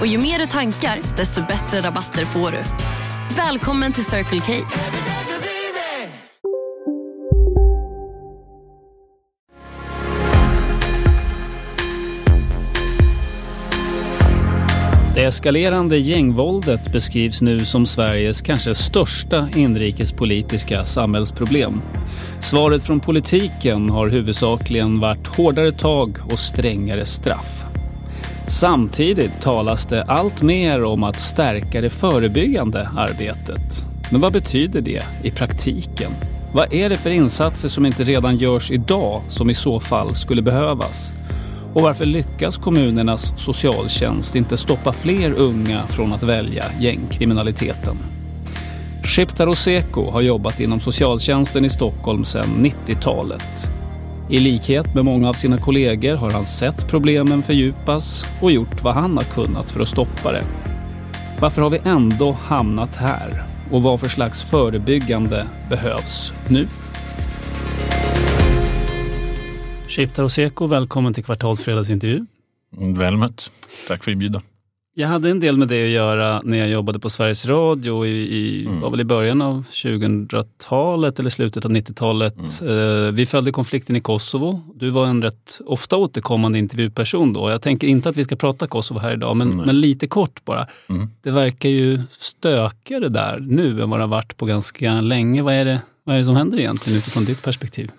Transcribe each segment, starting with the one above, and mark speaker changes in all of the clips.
Speaker 1: Och ju mer du tankar, desto bättre rabatter får du. Välkommen till Circle K.
Speaker 2: Det eskalerande gängvåldet beskrivs nu som Sveriges kanske största inrikespolitiska samhällsproblem. Svaret från politiken har huvudsakligen varit hårdare tag och strängare straff. Samtidigt talas det allt mer om att stärka det förebyggande arbetet. Men vad betyder det i praktiken? Vad är det för insatser som inte redan görs idag som i så fall skulle behövas? Och varför lyckas kommunernas socialtjänst inte stoppa fler unga från att välja gängkriminaliteten? Shiptaro Seko har jobbat inom socialtjänsten i Stockholm sedan 90-talet. I likhet med många av sina kollegor har han sett problemen fördjupas och gjort vad han har kunnat för att stoppa det. Varför har vi ändå hamnat här? Och vad för slags förebyggande behövs nu? Shiptaro Seko, välkommen till Kvartalsfredagsintervju.
Speaker 3: Väl mött. Tack för inbjudan.
Speaker 2: Jag hade en del med det att göra när jag jobbade på Sveriges Radio i, i mm. var väl i början av 2000-talet eller slutet av 90-talet. Mm. vi följde konflikten i Kosovo. Du var en rätt ofta återkommande intervjuperson då. Jag tänker inte att vi ska prata Kosovo här idag, men, men lite kort bara. Mm. Det verkar ju stökigare där nu än vad det har varit på ganska länge. Vad är det, vad är det som händer egentligen utifrån ditt perspektiv?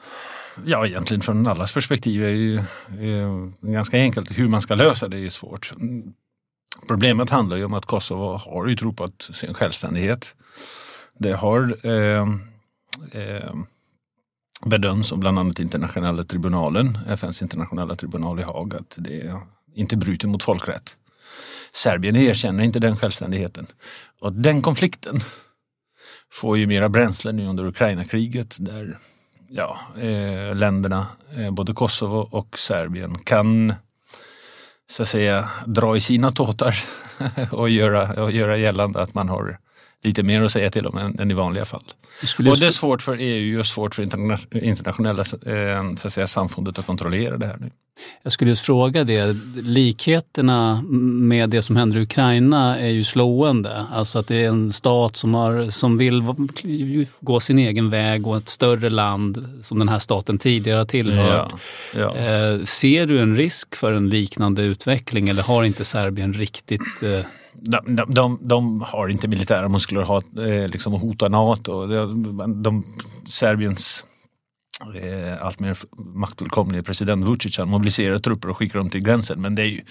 Speaker 3: Ja, egentligen från allas perspektiv är det ju är ganska enkelt. Hur man ska lösa det är ju svårt. Problemet handlar ju om att Kosovo har utropat sin självständighet. Det har eh, eh, bedöms av bland annat internationella tribunalen, FNs internationella tribunal i Haag, att det inte bryter mot folkrätt. Serbien erkänner inte den självständigheten. Och den konflikten får ju mera bränsle nu under Ukraina-kriget där ja, eh, länderna, eh, både Kosovo och Serbien kan så att säga dra i sina tåtar och göra, och göra gällande att man har lite mer att säga till om än, än i vanliga fall. Det och det är svårt för EU och svårt för internationella eh, så att säga, samfundet att kontrollera det här nu.
Speaker 2: Jag skulle just fråga det, likheterna med det som händer i Ukraina är ju slående. Alltså att det är en stat som, har, som vill gå sin egen väg och ett större land som den här staten tidigare har tillhört. Ja, ja. Eh, ser du en risk för en liknande utveckling eller har inte Serbien riktigt eh,
Speaker 3: de, de, de, de, har inte militära muskler att ha, eh, liksom, hota NATO. De, de, Serbiens eh, alltmer maktfullkomlige president Vucic han mobiliserar trupper och skickar dem till gränsen. Men det är ju,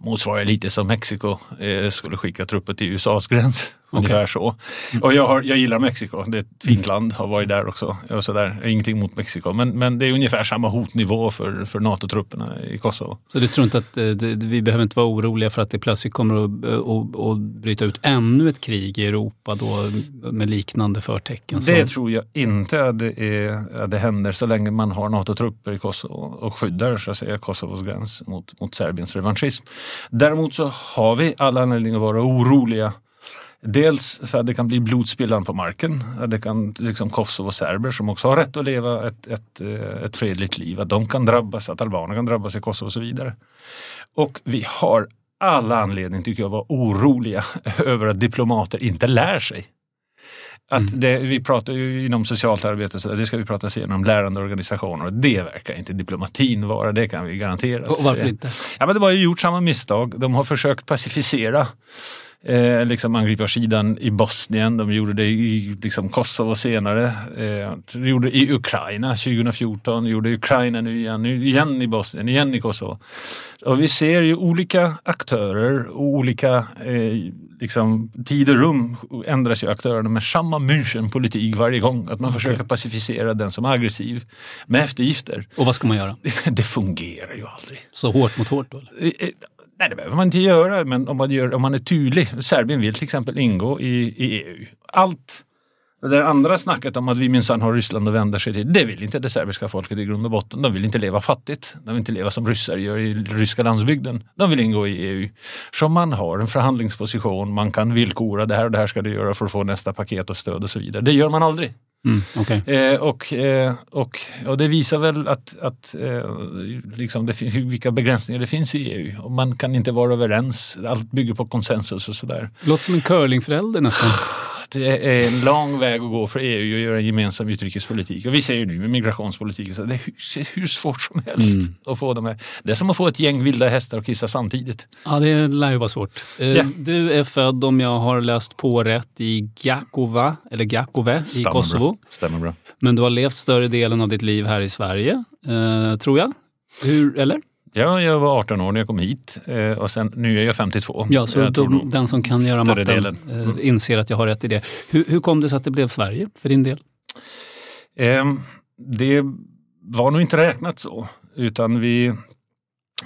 Speaker 3: motsvarar lite som Mexiko eh, skulle skicka trupper till USAs gräns. Okay. Ungefär så. Och jag, har, jag gillar Mexiko, det är ett fint land, har varit där också. Och så där. Ingenting mot Mexiko, men, men det är ungefär samma hotnivå för, för NATO-trupperna i Kosovo.
Speaker 2: Så du tror inte att eh, det, vi behöver inte vara oroliga för att det plötsligt kommer att, att, att bryta ut ännu ett krig i Europa då med liknande förtecken?
Speaker 3: Det tror jag inte att det, är, att det händer så länge man har NATO-trupper i Kosovo och skyddar så att säga, Kosovos gräns mot, mot Serbiens revanschism. Däremot så har vi alla anledning att vara oroliga Dels för att det kan bli blodspillan på marken. Det kan liksom Kosovo-serber som också har rätt att leva ett, ett, eh, ett fredligt liv. Att de kan drabbas, att albaner kan drabbas i Kosovo och så vidare. Och vi har alla anledning tycker jag att vara oroliga över att diplomater inte lär sig. Att mm. det, vi pratar ju inom socialt arbete, så det ska vi prata senare om lärande organisationer och det verkar inte diplomatin vara, det kan vi garantera.
Speaker 2: Och varför inte?
Speaker 3: Ja, men de har ju gjort samma misstag. De har försökt pacificera eh, liksom angriparsidan i Bosnien, de gjorde det i liksom Kosovo senare, eh, de gjorde det i Ukraina 2014, gjorde Ukraina nu igen, nu igen i Bosnien, igen i Kosovo. Och vi ser ju olika aktörer och olika eh, liksom, tid och rum ändras ju aktörerna med samma München-politik varje gång. Att man försöker pacificera den som är aggressiv med eftergifter.
Speaker 2: Och vad ska man göra?
Speaker 3: Det fungerar ju aldrig.
Speaker 2: Så hårt mot hårt då? Eller?
Speaker 3: Nej, det behöver man inte göra, men om man, gör, om man är tydlig. Serbien vill till exempel ingå i, i EU. Allt det där andra snacket om att vi minsann har Ryssland att vända sig till, det vill inte det serbiska folket i grund och botten. De vill inte leva fattigt. De vill inte leva som ryssar gör i ryska landsbygden. De vill ingå i EU. Så man har en förhandlingsposition, man kan villkora det här och det här ska du göra för att få nästa paket och stöd och så vidare. Det gör man aldrig.
Speaker 2: Mm, okay.
Speaker 3: eh, och, eh, och, och det visar väl att, att eh, liksom det, vilka begränsningar det finns i EU. Och man kan inte vara överens, allt bygger på konsensus och sådär.
Speaker 2: Låter som en curlingförälder nästan.
Speaker 3: det är en lång väg att gå för EU att göra en gemensam utrikespolitik. Och vi ser ju nu med migrationspolitiken, så det är hur svårt som helst mm. att få dem här. Det är som att få ett gäng vilda hästar att kissa samtidigt.
Speaker 2: Ja, det lär ju vara svårt. Yeah. Du är född, om jag har läst på rätt, i Gakova, eller Gakove i Kosovo.
Speaker 3: Bra. Stämmer bra.
Speaker 2: Men du har levt större delen av ditt liv här i Sverige, eh, tror jag. Hur, eller?
Speaker 3: Ja, jag var 18 år när jag kom hit eh, och sen, nu är jag 52.
Speaker 2: Ja, så de, den som kan göra matten delen. Eh, mm. inser att jag har rätt i det. Hur, hur, kom det sig att det blev Sverige för din del?
Speaker 3: Eh, det var nog inte räknat så, utan vi,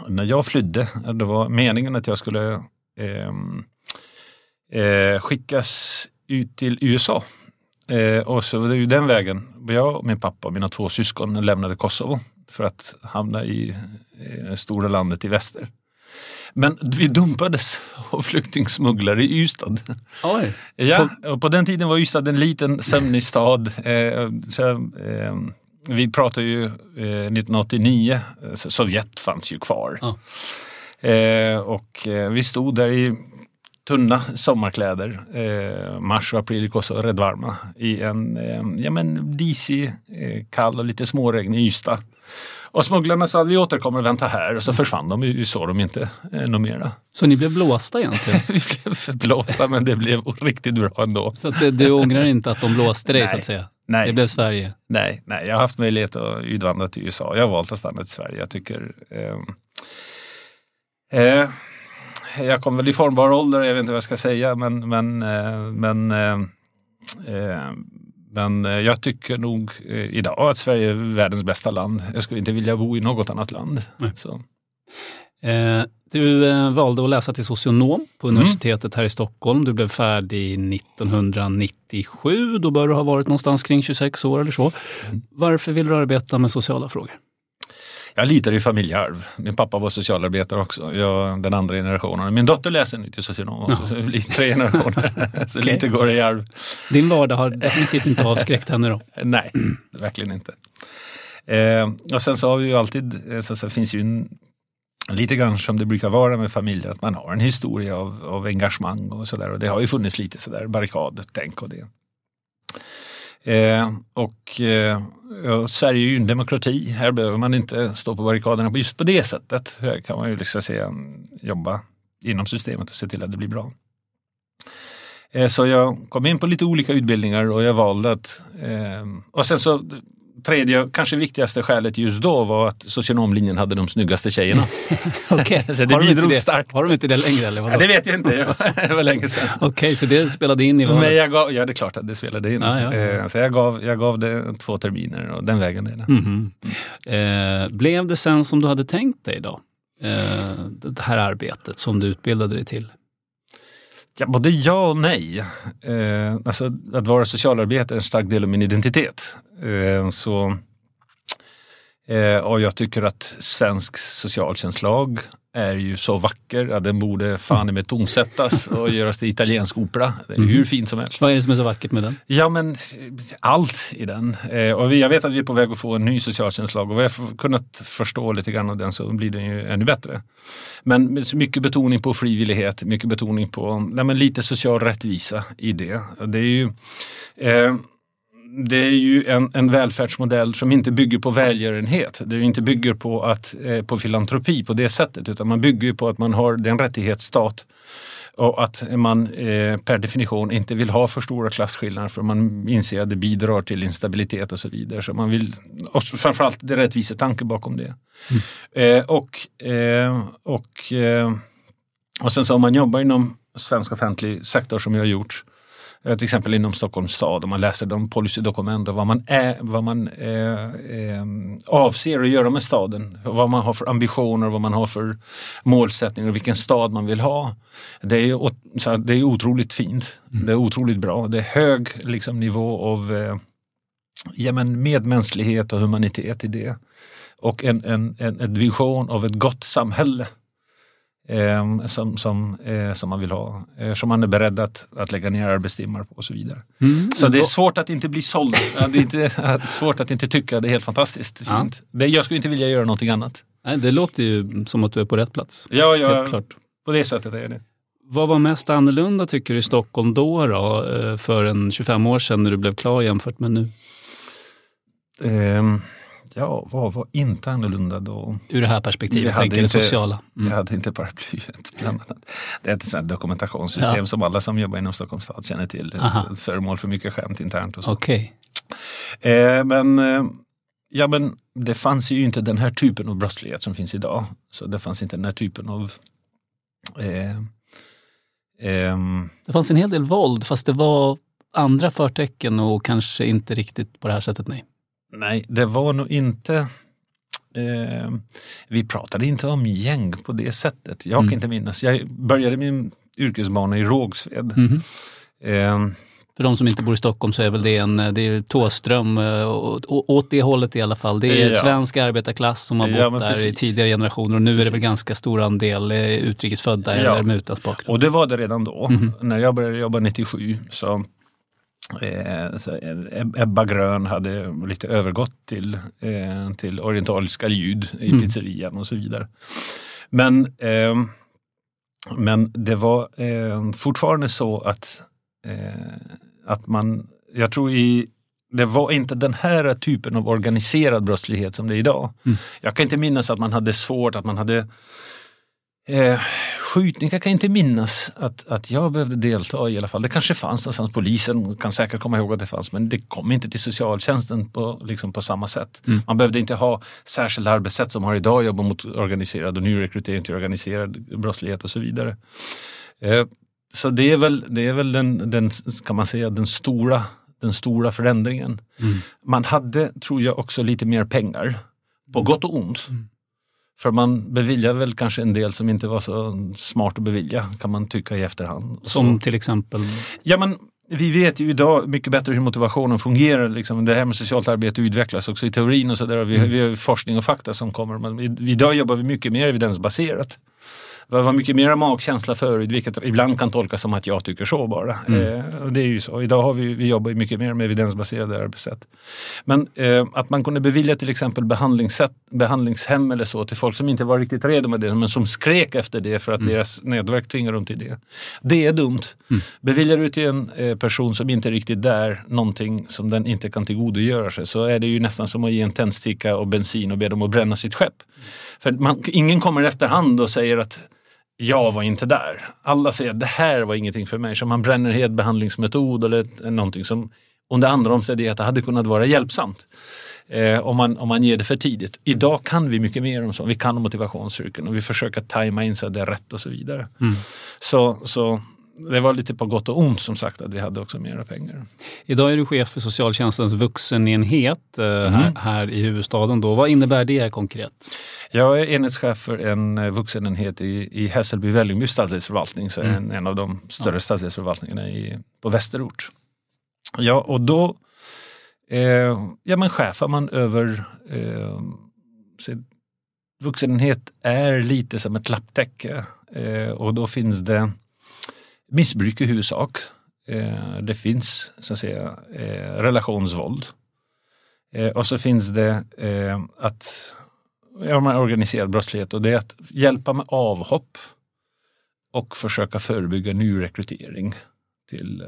Speaker 3: när jag flydde, det var meningen att jag skulle ehm, eh, skickas ut till USA. Eh, och så det är ju den vägen. Jag och min pappa och mina två syskon lämnade Kosovo för att hamna i det stora landet i väster. Men vi dumpades av flyktingsmugglare i Ystad.
Speaker 2: Oj.
Speaker 3: Ja, och på den tiden var Ystad en liten sömnig stad. Eh, eh, vi pratar ju eh, 1989, Sovjet fanns ju kvar. Oh. och eh, vi stod där i tunna sommarkläder, eh, mars och april Kosovo, rätt varma, i en ja, men disig, kall och lite småregnig Ystad. Och smugglarna sa att vi återkommer och vänta här och så försvann de. Vi såg dem inte eh, något mera.
Speaker 2: Så ni blev blåsta egentligen?
Speaker 3: vi blev blåsta men det blev riktigt bra ändå.
Speaker 2: Så det, du ångrar inte att de blåste dig nej, så att säga?
Speaker 3: Nej.
Speaker 2: Det blev Sverige?
Speaker 3: Nej, nej, jag har haft möjlighet att utvandra till USA. Jag har valt att stanna i Sverige. Jag tycker eh, eh, jag kom väl i formbar ålder, jag vet inte vad jag ska säga, men, men, eh, men eh, eh, men eh, jag tycker nog eh, idag att Sverige är världens bästa land. Jag skulle inte vilja bo i något annat land.
Speaker 2: Eh, du eh, valde att läsa till socionom på mm. universitetet mm. här i Stockholm. Du blev färdig 1997. Då bör du ha varit någonstans kring 26 år eller så. Mm. Varför vill du arbeta med sociala frågor?
Speaker 3: Jag litar i familjearv. Min pappa var socialarbetare också, jag, den andra generationen. Min dotter läser nu till socionom också, så det tre generationer. så okay. lite går i arv.
Speaker 2: Din vardag har definitivt inte avskräckt henne då?
Speaker 3: Nej, verkligen inte. Eh, och sen så har vi ju alltid, eh, så, så finns ju en, lite grann som det brukar vara med familjer, att man har en historia av, av engagemang och sådär. Och det har ju funnits lite sådär barrikadtänk och det. Eh, och eh, ja, Sverige är ju en demokrati. Här behöver man inte stå på barrikaderna på just på det sättet. Här kan man ju liksom säga, mm, jobba inom systemet och se till att det blir bra. Eh, så jag kom in på lite olika utbildningar och jag valde att... Eh, och sen så tredje, kanske viktigaste skälet just då var att socionomlinjen hade de snyggaste tjejerna.
Speaker 2: okay.
Speaker 3: så det bidrog det? starkt.
Speaker 2: Har de inte det längre? Eller
Speaker 3: ja, det vet jag inte, det var länge sedan.
Speaker 2: Okej, okay, så det spelade in i valet?
Speaker 3: Men jag gav, ja, det är klart att det spelade in. Ah, ja, ja. Eh, så jag gav, jag gav det två terminer och den vägen är det.
Speaker 2: Mm -hmm. eh, blev det sen som du hade tänkt dig då? Eh, det här arbetet som du utbildade dig till?
Speaker 3: Ja, både ja och nej. Eh, alltså, att vara socialarbetare är en stark del av min identitet. Eh, så, eh, och jag tycker att svensk socialtjänstlag är ju så vacker att den borde fan med tonsättas och göras till italiensk opera. Det är mm. hur fint som helst.
Speaker 2: Vad är det som är så vackert med den?
Speaker 3: Ja men allt i den. Eh, och jag vet att vi är på väg att få en ny socialtjänstlag och vad jag kunnat förstå lite grann av den så blir den ju ännu bättre. Men mycket betoning på frivillighet, mycket betoning på nej, lite social rättvisa i det. Det är ju eh, det är ju en, en välfärdsmodell som inte bygger på välgörenhet. Det inte bygger på, att, eh, på filantropi på det sättet utan man bygger på att man har den rättighetsstat och att man eh, per definition inte vill ha för stora klasskillnader för man inser att det bidrar till instabilitet och så vidare. Så man vill, och framförallt det rättvisa tanke bakom det. Mm. Eh, och, och, och sen så om man jobbar inom svensk offentlig sektor som jag har gjort till exempel inom Stockholms stad, om man läser de policydokument och vad man, är, vad man eh, eh, avser att göra med staden. Vad man har för ambitioner, vad man har för målsättningar och vilken stad man vill ha. Det är, så det är otroligt fint. Mm. Det är otroligt bra. Det är hög liksom, nivå av eh, ja, men medmänsklighet och humanitet i det. Och en, en, en, en vision av ett gott samhälle eh, som, som, eh, som man vill ha. Eh, som man är beredd att, att lägga ner arbetstimmar på och så vidare. Mm. Så det är svårt att inte bli såld. det är inte, svårt att inte tycka det är helt fantastiskt fint. Ja. Det, jag skulle inte vilja göra någonting annat.
Speaker 2: Nej, det låter ju som att du är på rätt plats.
Speaker 3: Ja, ja helt klart. på det sättet är det.
Speaker 2: Vad var mest annorlunda tycker du i Stockholm då, då eh, för en 25 år sedan när du blev klar jämfört med nu?
Speaker 3: Um, ja, vad var inte annorlunda då?
Speaker 2: Ur det här perspektivet, tänker det sociala.
Speaker 3: Mm. Jag hade inte paraplyet bland annat. Det är ett sånt dokumentationssystem ja. som alla som jobbar inom Stockholms stad känner till. Aha. Föremål för mycket skämt internt och så.
Speaker 2: Okay.
Speaker 3: Eh, men, eh, ja, men det fanns ju inte den här typen av brottslighet som finns idag. Så det fanns inte den här typen av eh,
Speaker 2: ehm, det fanns en hel del våld fast det var andra förtecken och kanske inte riktigt på det här sättet. Nej.
Speaker 3: Nej, det var nog inte eh, vi pratade inte om gäng på det sättet. Jag mm. kan inte minnas. Jag började min yrkesbana i Rågsved. Mm.
Speaker 2: Eh, för de som inte bor i Stockholm så är väl det en det är Tåström, eh, åt det hållet i alla fall. Det är ja. svensk arbetarklass som har bott ja, där precis. i tidigare generationer och nu precis. är det väl ganska stor andel eh, utrikesfödda ja. eller med utländsk bakgrund.
Speaker 3: Och det var det redan då. Mm. När jag började jobba 97 så Eh, så Ebba Grön hade lite övergått till, eh, till orientaliska ljud i mm. pizzerian och så vidare. Men, eh, men det var eh, fortfarande så att, eh, att man, jag tror i det var inte den här typen av organiserad brottslighet som det är idag. Mm. Jag kan inte minnas att man hade svårt, att man hade Eh, skjutningar kan jag inte minnas att, att jag behövde delta i, alla fall. Det kanske fanns någonstans, polisen kan säkert komma ihåg att det fanns men det kom inte till socialtjänsten på, liksom på samma sätt. Mm. Man behövde inte ha särskilda arbetssätt som har idag jobbar mot organiserad och nyrekrytering till organiserad brottslighet och så vidare. Eh, så det är väl, det är väl den, den, kan man säga, den stora, den stora förändringen. Mm. Man hade, tror jag, också lite mer pengar. På gott och ont. Mm. För man beviljar väl kanske en del som inte var så smart att bevilja kan man tycka i efterhand.
Speaker 2: Som till exempel?
Speaker 3: Ja men vi vet ju idag mycket bättre hur motivationen fungerar. Liksom. Det här med socialt arbete utvecklas också i teorin och så där. Vi, mm. vi har forskning och fakta som kommer. Men idag jobbar vi mycket mer evidensbaserat. Det var mycket mer magkänsla förut, vilket ibland kan tolkas som att jag tycker så bara. Mm. Eh, och det är ju så. Idag har vi, vi jobbar mycket mer med evidensbaserade arbetssätt. Men eh, att man kunde bevilja till exempel behandlingshem eller så till folk som inte var riktigt redo med det, men som skrek efter det för att mm. deras nätverk tvingar dem till det. Det är dumt. Mm. Beviljar du till en eh, person som inte är riktigt där någonting som den inte kan tillgodogöra sig så är det ju nästan som att ge en tändsticka och bensin och be dem att bränna sitt skepp. För man, ingen kommer efterhand och säger att jag var inte där. Alla säger att det här var ingenting för mig. Så man bränner helt behandlingsmetod eller någonting som under andra omständigheter hade kunnat vara hjälpsamt. Eh, om, man, om man ger det för tidigt. Idag kan vi mycket mer om sånt. Vi kan motivationscirkeln och vi försöker tajma in så att det är rätt och så vidare. Mm. Så, så det var lite på gott och ont som sagt att vi hade också mera pengar.
Speaker 2: Idag är du chef för socialtjänstens vuxenenhet eh, mm. här, här, i huvudstaden. Då. Vad innebär det konkret?
Speaker 3: Jag är enhetschef för en eh, vuxenenhet i, i Hässelby-Vällingby stadsdelsförvaltning, så mm. en, en av de större ja. stadsdelsförvaltningarna i, på västerort. Ja, och då eh, ja, men chefar man över eh, vuxenenhet är lite som ett lapptäcke eh, och då finns det missbruk i huvudsak. Eh, det finns så att säga eh, relationsvåld. Eh, och så finns det att ja, man organiserad brottslighet och det är att hjälpa med avhopp och försöka förebygga nyrekrytering till,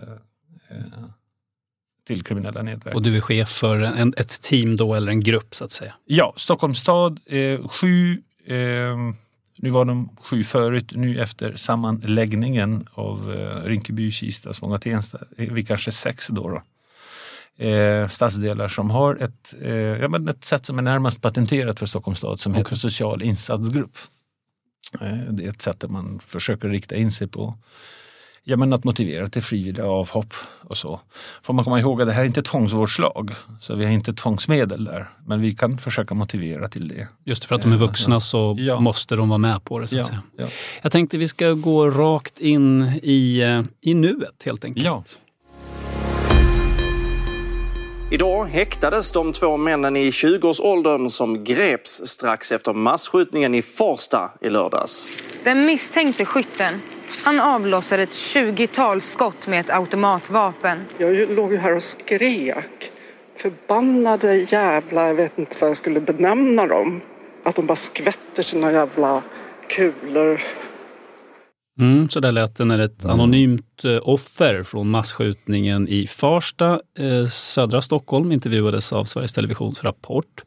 Speaker 3: till kriminella nätverk.
Speaker 2: Och du är chef för en, ett team då eller en grupp så att säga?
Speaker 3: Ja, Stockholms stad, eh, sju eh, nu var de sju förut, nu efter sammanläggningen av eh, Rinkeby, Kista, Spånga, Tensta är vi kanske sex då. då. Eh, stadsdelar som har ett, eh, ja, men ett sätt som är närmast patenterat för Stockholms stad som okay. heter social insatsgrupp. Eh, det är ett sätt där man försöker rikta in sig på ja, men att motivera till frivilliga avhopp och så. Får man komma ihåg att det här är inte tvångsvårdslag, så vi har inte tvångsmedel där. Men vi kan försöka motivera till det.
Speaker 2: Just för att de är vuxna så
Speaker 3: Ja.
Speaker 2: måste de vara med på det. Så att
Speaker 3: Ja,
Speaker 2: säga.
Speaker 3: ja.
Speaker 2: Jag tänkte vi ska gå rakt in i, eh, i nuet helt enkelt.
Speaker 3: Ja.
Speaker 4: Idag häktades de två männen i 20-årsåldern som greps strax efter masskjutningen i Farsta i lördags.
Speaker 5: Den misstänkte skytten han avlossade ett 20-tal skott med ett automatvapen.
Speaker 6: Jag låg ju här och skrek. Förbannade jävla, jag vet inte vad jag skulle benämna dem. Att de bara skvätter sina jävla kulor.
Speaker 2: Mm, så där lät det när ett anonymt eh, offer från masskjutningen i Farsta, eh, södra Stockholm, intervjuades av Sveriges Televisions Rapport.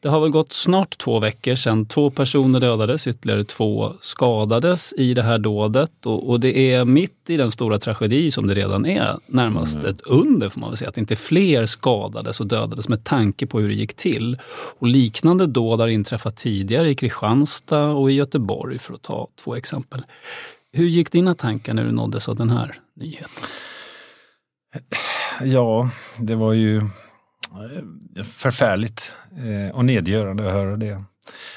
Speaker 2: Det har väl gått snart två veckor sedan två personer dödades, ytterligare två skadades i det här dådet. Och, och det är mitt i den stora tragedi som det redan är närmast ett under får man väl säga, att inte fler skadades och dödades med tanke på hur det gick till. Och liknande dåd har inträffat tidigare i Kristianstad och i Göteborg för att ta två exempel. Hur gick dina tankar när du nåddes av den här nyheten?
Speaker 3: Ja, det var ju förfärligt eh, och nedgörande att höra det.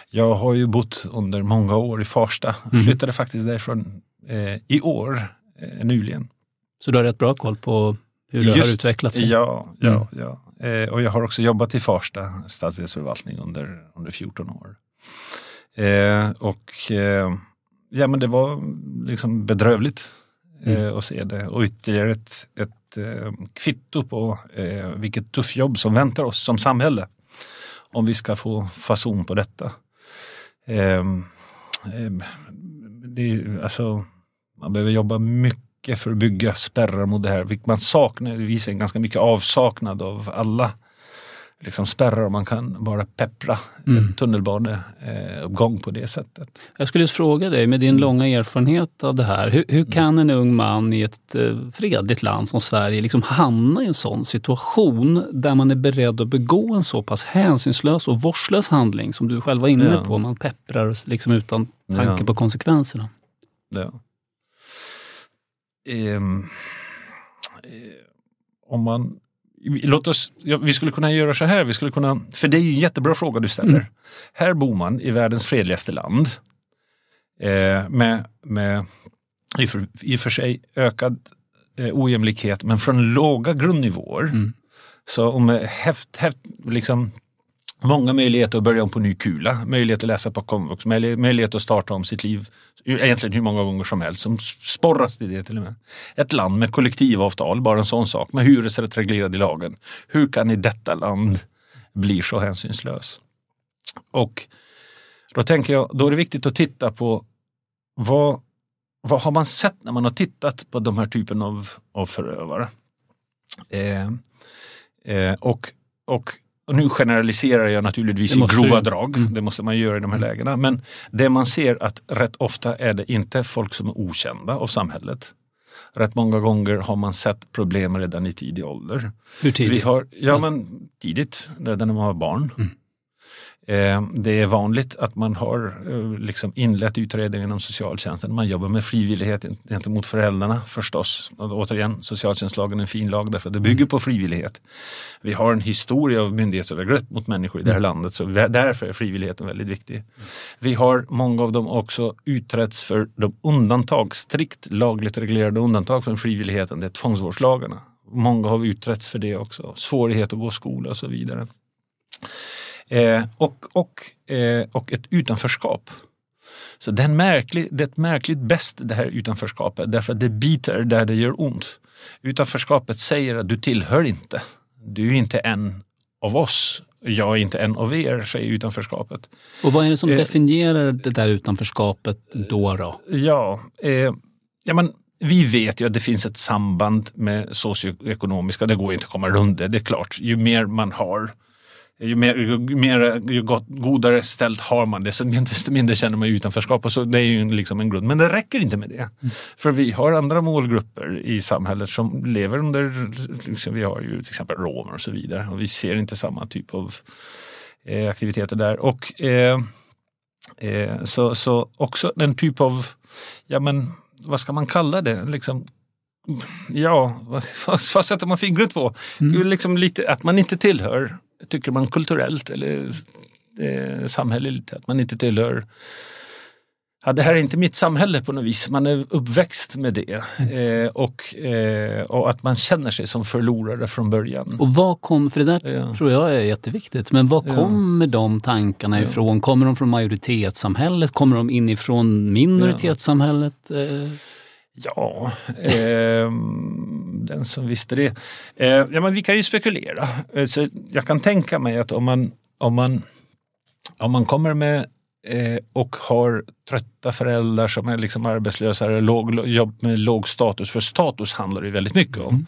Speaker 3: Jag har ju bott under många år i Farsta. Flyttade faktiskt därifrån eh, i år, eh, nyligen.
Speaker 2: Så du har rätt bra koll på hur det har utvecklat sig?
Speaker 3: Ja, ja,
Speaker 2: Mm.
Speaker 3: ja. Eh, och jag har också jobbat i Farsta stadsdelsförvaltning under, under 14 år. Eh, och eh, ja, men det var liksom bedrövligt Mm. eh, och se det. Och ytterligare ett, ett eh, kvitto på eh, vilket tufft jobb som väntar oss som samhälle. Om vi ska få fason på detta. Eh, eh, det alltså, man behöver jobba mycket för att bygga spärrar mot det här. Vilket Man saknar, det visar en ganska mycket avsaknad av alla liksom spärrar. Man kan bara peppra
Speaker 2: Mm.
Speaker 3: tunnelbaneuppgång på det sättet.
Speaker 2: Jag skulle just fråga dig, med din långa erfarenhet av det här, hur, hur kan en ung man i ett eh, fredligt land som Sverige liksom hamna i en sån situation där man är beredd att begå en så pass hänsynslös och vårdslös handling som du själv var inne
Speaker 3: Ja.
Speaker 2: på? Man pepprar liksom utan tanke
Speaker 3: Ja.
Speaker 2: på konsekvenserna.
Speaker 3: Ja. Ehm, eh, om man, låt oss, ja, vi skulle kunna göra så här, vi skulle kunna, för det är ju en jättebra fråga du ställer.
Speaker 2: Mm.
Speaker 3: Här bor man i världens fredligaste land eh, med, med i, för, i och för sig ökad eh, ojämlikhet men från låga grundnivåer.
Speaker 2: Mm.
Speaker 3: Så om eh, häft, häft, liksom, många möjligheter att börja om på ny kula, möjlighet att läsa på komvux, möjlighet att starta om sitt liv egentligen hur många gånger som helst, som sporras till det till och med. Ett land med kollektivavtal, bara en sån sak, med hyresrätt reglerad i lagen. Hur kan i detta land bli så hänsynslös? Och då tänker jag, då är det viktigt att titta på vad, vad har man sett när man har tittat på de här typen av, av förövare? Eh, eh, och, och, och nu generaliserar jag naturligtvis i grova
Speaker 2: du.
Speaker 3: drag.
Speaker 2: Mm.
Speaker 3: Det måste man göra i de här lägena. Men det man ser att rätt ofta är det inte folk som är okända av samhället. Rätt många gånger har man sett problem redan i tidig ålder.
Speaker 2: Hur tidigt?
Speaker 3: Vi har, ja
Speaker 2: Alltså-
Speaker 3: men tidigt, redan när man var barn.
Speaker 2: Mm.
Speaker 3: Eh, det är vanligt att man har eh, liksom inlett utredningen inom socialtjänsten. Man jobbar med frivillighet gentemot föräldrarna förstås. Och återigen, socialtjänstlagen är en fin lag därför att det bygger på frivillighet. Vi har en historia av myndighetsövergrepp mot människor i det här landet så därför är frivilligheten väldigt viktig. Vi har många av dem också utretts för de undantag, strikt lagligt reglerade undantag från frivilligheten, det är tvångsvårdslagarna. Många har utretts för det också, svårighet att gå skola och så vidare. Eh, och, och, eh, och ett utanförskap. Så det är, märklig, det är ett märkligt bäst det här utanförskapet därför att det biter där det gör ont. Utanförskapet säger att du tillhör inte. Du är inte en av oss. Jag är inte en av er, säger utanförskapet.
Speaker 2: Och vad är det som
Speaker 3: Eh,
Speaker 2: definierar det där utanförskapet då? då?
Speaker 3: Ja, eh, ja men, vi vet ju att det finns ett samband med socioekonomiska, det går inte att komma runt det, det är klart. Ju mer man har, ju, mer, ju, mer, ju gott, godare ställt har man det, så desto mindre känner man utanförskap. Och så, det är ju liksom en grund. Men det räcker inte med det. För vi har andra målgrupper i samhället som lever under, liksom, vi har ju till exempel romer och så vidare. Och vi ser inte samma typ av eh, aktiviteter där. Och eh, Eh, så, så också en typ av, ja men vad ska man kalla det, liksom ja, vad, vad sätter man fingret på? Mm. Liksom lite, att man inte tillhör, tycker man kulturellt eller eh, samhälleligt, att man inte tillhör Ja, det här är inte mitt samhälle på något vis. Man är uppväxt med det eh, och, eh, och att man känner sig som förlorare från början.
Speaker 2: Och vad kom, för det där ja. tror jag är jätteviktigt, men var kommer ja. de tankarna ja. ifrån? Kommer de från majoritetssamhället? Kommer de inifrån minoritetssamhället? Eh.
Speaker 3: Ja, eh, den som visste det. Eh, ja, men vi kan ju spekulera. Eh, så jag kan tänka mig att om man, om man, om man kommer med eh, och har trötta föräldrar som är liksom arbetslösa eller låg, jobb med låg status, för status handlar det väldigt mycket om. Mm.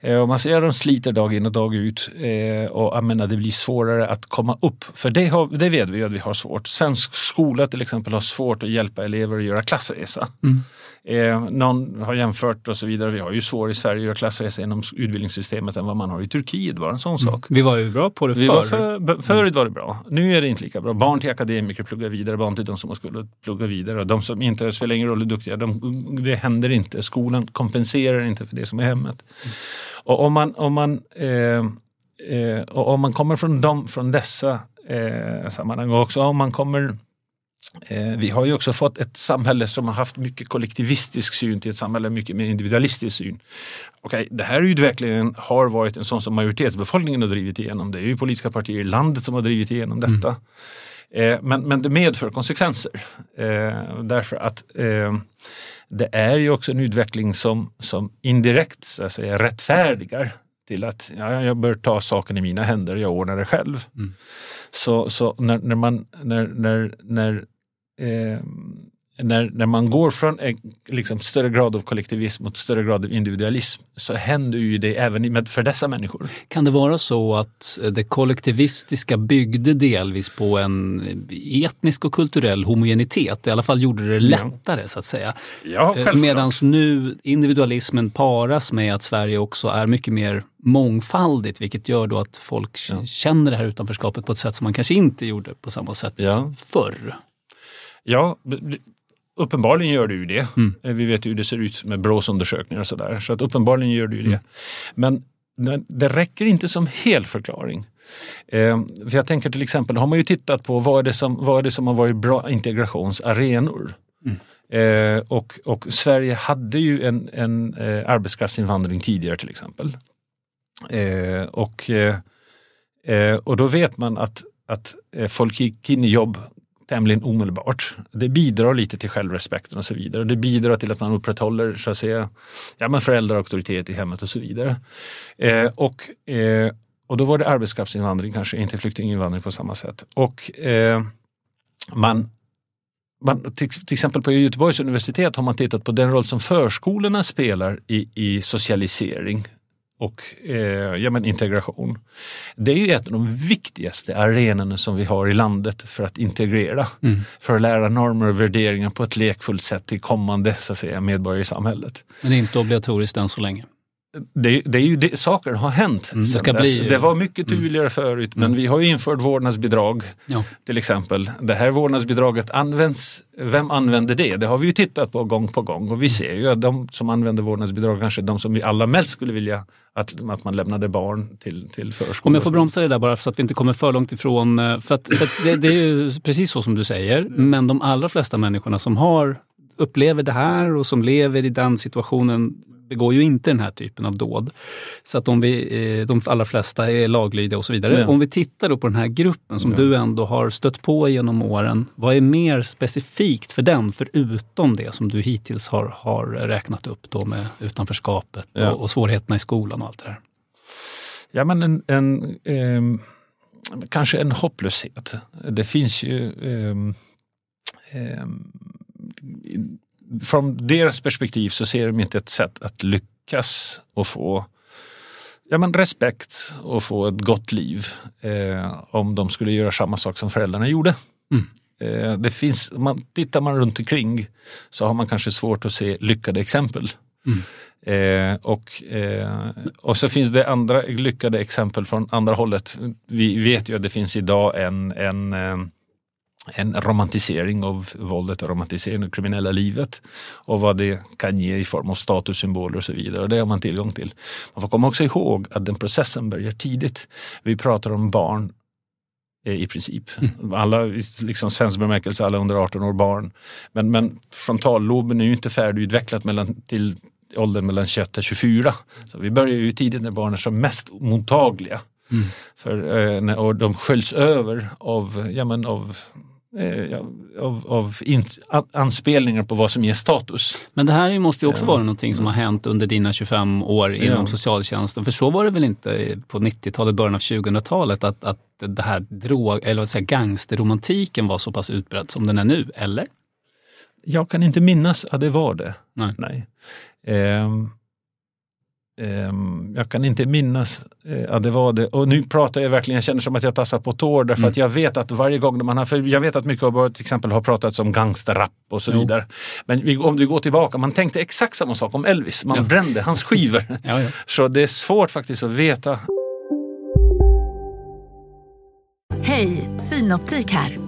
Speaker 3: Eh, och man ser att de sliter dag in och dag ut eh, och jag menar, det blir svårare att komma upp. För det, har, det vet vi att vi har svårt. Svensk skola till exempel har svårt att hjälpa elever att göra klassresa. Mm. Eh, någon har jämfört och så vidare. Vi har ju svårare i Sverige att göra klassresa inom utbildningssystemet än vad man har i Turkiet. Bara en sån mm. sak.
Speaker 2: Vi var ju bra på det
Speaker 3: förr. Var för, förut var det bra. Nu är det inte lika bra. Barn till akademiker pluggar vidare, barn till de som skulle plugga vidare. Och de som inte spelar ingen roll hur duktiga, de, det händer inte. Skolan kompenserar inte för det som är hemmet. Mm. Och om man, om man, eh, eh, och om man kommer från, dem, från dessa eh, sammanhang också, om man kommer vi har ju också fått ett samhälle som har haft mycket kollektivistisk syn till ett samhälle mycket mer individualistisk syn. Okej, det här är ju verkligen har varit en sån som majoritetsbefolkningen har drivit igenom. Det är ju politiska partier i landet som har drivit igenom detta. Mm. Eh, men, men det medför konsekvenser. Eh, därför att eh, det är ju också en utveckling som, som indirekt så att säga, rättfärdigar till att ja, jag bör ta saken i mina händer, jag ordnar det själv. Mm. Så, så när, när, man, när, när, när eh, när, när man går från en liksom, större grad av kollektivism mot större grad av individualism så händer ju det även för dessa människor.
Speaker 2: Kan det vara så att det kollektivistiska byggde delvis på en etnisk och kulturell homogenitet? I alla fall gjorde det lättare ja. så att säga.
Speaker 3: Ja,
Speaker 2: eh, Medan nu individualismen paras med att Sverige också är mycket mer mångfaldigt vilket gör då att folk ja. känner det här utanförskapet på ett sätt som man kanske inte gjorde på samma sätt ja. förr.
Speaker 3: Ja, Uppenbarligen gör ju det. Mm. Eh, vi vet ju hur det ser ut med Brås undersökningar och sådär. Så att uppenbarligen gör ju det. Mm. Men det räcker inte som hel förklaring. Eh, för jag tänker till exempel, har man ju tittat på vad är det som, vad är det som har varit bra integrationsarenor? Mm. Eh, och, och, Sverige hade ju en, en eh, arbetskraftsinvandring tidigare till exempel. Eh, och, eh, och då vet man att, att folk gick in i jobb tämligen omedelbart. Det bidrar lite till självrespekten och så vidare. Det bidrar till att man upprätthåller så att säga, ja, men föräldraauktoritet i hemmet och så vidare. Eh, och, eh, och då var det arbetskraftsinvandring kanske, inte flyktinginvandring på samma sätt. Och eh, man, man, till, till, exempel på Göteborgs universitet har man tittat på den roll som förskolorna spelar i, i socialisering och eh, ja, men integration. Det är ju ett av de viktigaste arenorna som vi har i landet för att integrera. Mm. För att lära normer och värderingar på ett lekfullt sätt till kommande så att säga, medborgare i samhället.
Speaker 2: Men inte obligatoriskt än så länge?
Speaker 3: Det, det, är ju det, saker har hänt. Mm, det, bli, det, var mycket mm. tydligare mm. förut men mm. vi har infört vårdnadsbidrag ja. till exempel. Det här vårdnadsbidraget används, vem använder det? Det har vi ju tittat på gång på gång och vi ser ju att de som använder vårdnadsbidrag kanske är de som vi allra mest skulle vilja att, att man lämnade barn till, till förskolan.
Speaker 2: Om jag får bromsa det där bara så att vi inte kommer för långt ifrån. Eh, för, att, för att det, det, är ju precis så som du säger men de allra flesta människorna som har upplever det här och som lever i den situationen begår ju inte den här typen av dåd. Så att om vi, eh, de allra flesta är laglydiga och så vidare. Ja. Om vi tittar då på den här gruppen som ja. du ändå har stött på genom åren. Vad är mer specifikt för den förutom det som du hittills har, har räknat upp då med utanförskapet ja. och, och svårigheterna i skolan och allt det där?
Speaker 3: Ja men en, en eh, kanske en hopplöshet. Det finns ju eh, eh, från deras perspektiv så ser de inte ett sätt att lyckas och få ja, men respekt och få ett gott liv eh, om de skulle göra samma sak som föräldrarna gjorde. Mm. Eh, det finns, man, tittar man runt omkring så har man kanske svårt att se lyckade exempel. Mm. Eh, och, eh, och så finns det andra lyckade exempel från andra hållet. Vi vet ju att det finns idag en, en eh, en romantisering av våldet och romantisering av kriminella livet och vad det kan ge i form av statussymboler och så vidare. Och det har man tillgång till. Man får komma också ihåg att den processen börjar tidigt. Vi pratar om barn eh, i princip. Mm. Alla, liksom svensk bemärkelse, alla under 18 år barn. Men, men frontalloben är ju inte färdigutvecklad mellan, till åldern mellan 21 och 24. Så vi börjar ju tidigt när barnen är som mest mottagliga. Mm. För, eh, och de sköljs över av, ja, men av eh, av, av in, anspelningar på vad som ger status.
Speaker 2: Men det här måste ju också vara någonting som har hänt under dina 25 år inom ja. socialtjänsten. För så var det väl inte på 90-talet, början av 2000-talet att, att det här drog, eller vad säga, gangsterromantiken var så pass utbredd som den är nu, eller?
Speaker 3: Jag kan inte minnas att det var det.
Speaker 2: Nej.
Speaker 3: Nej. Um, jag kan inte minnas uh, att det var det. Och nu pratar jag verkligen, jag känner som att jag tassar på tår därför mm. att jag vet att varje gång man har, för jag vet att mycket av till exempel har pratats om gangsterrap och så jo. vidare. Men vi, om du går tillbaka, man tänkte exakt samma sak om Elvis, man ja. brände hans skivor.
Speaker 2: ja, ja.
Speaker 3: Så det är svårt faktiskt att veta.
Speaker 7: Hej, Synoptik här.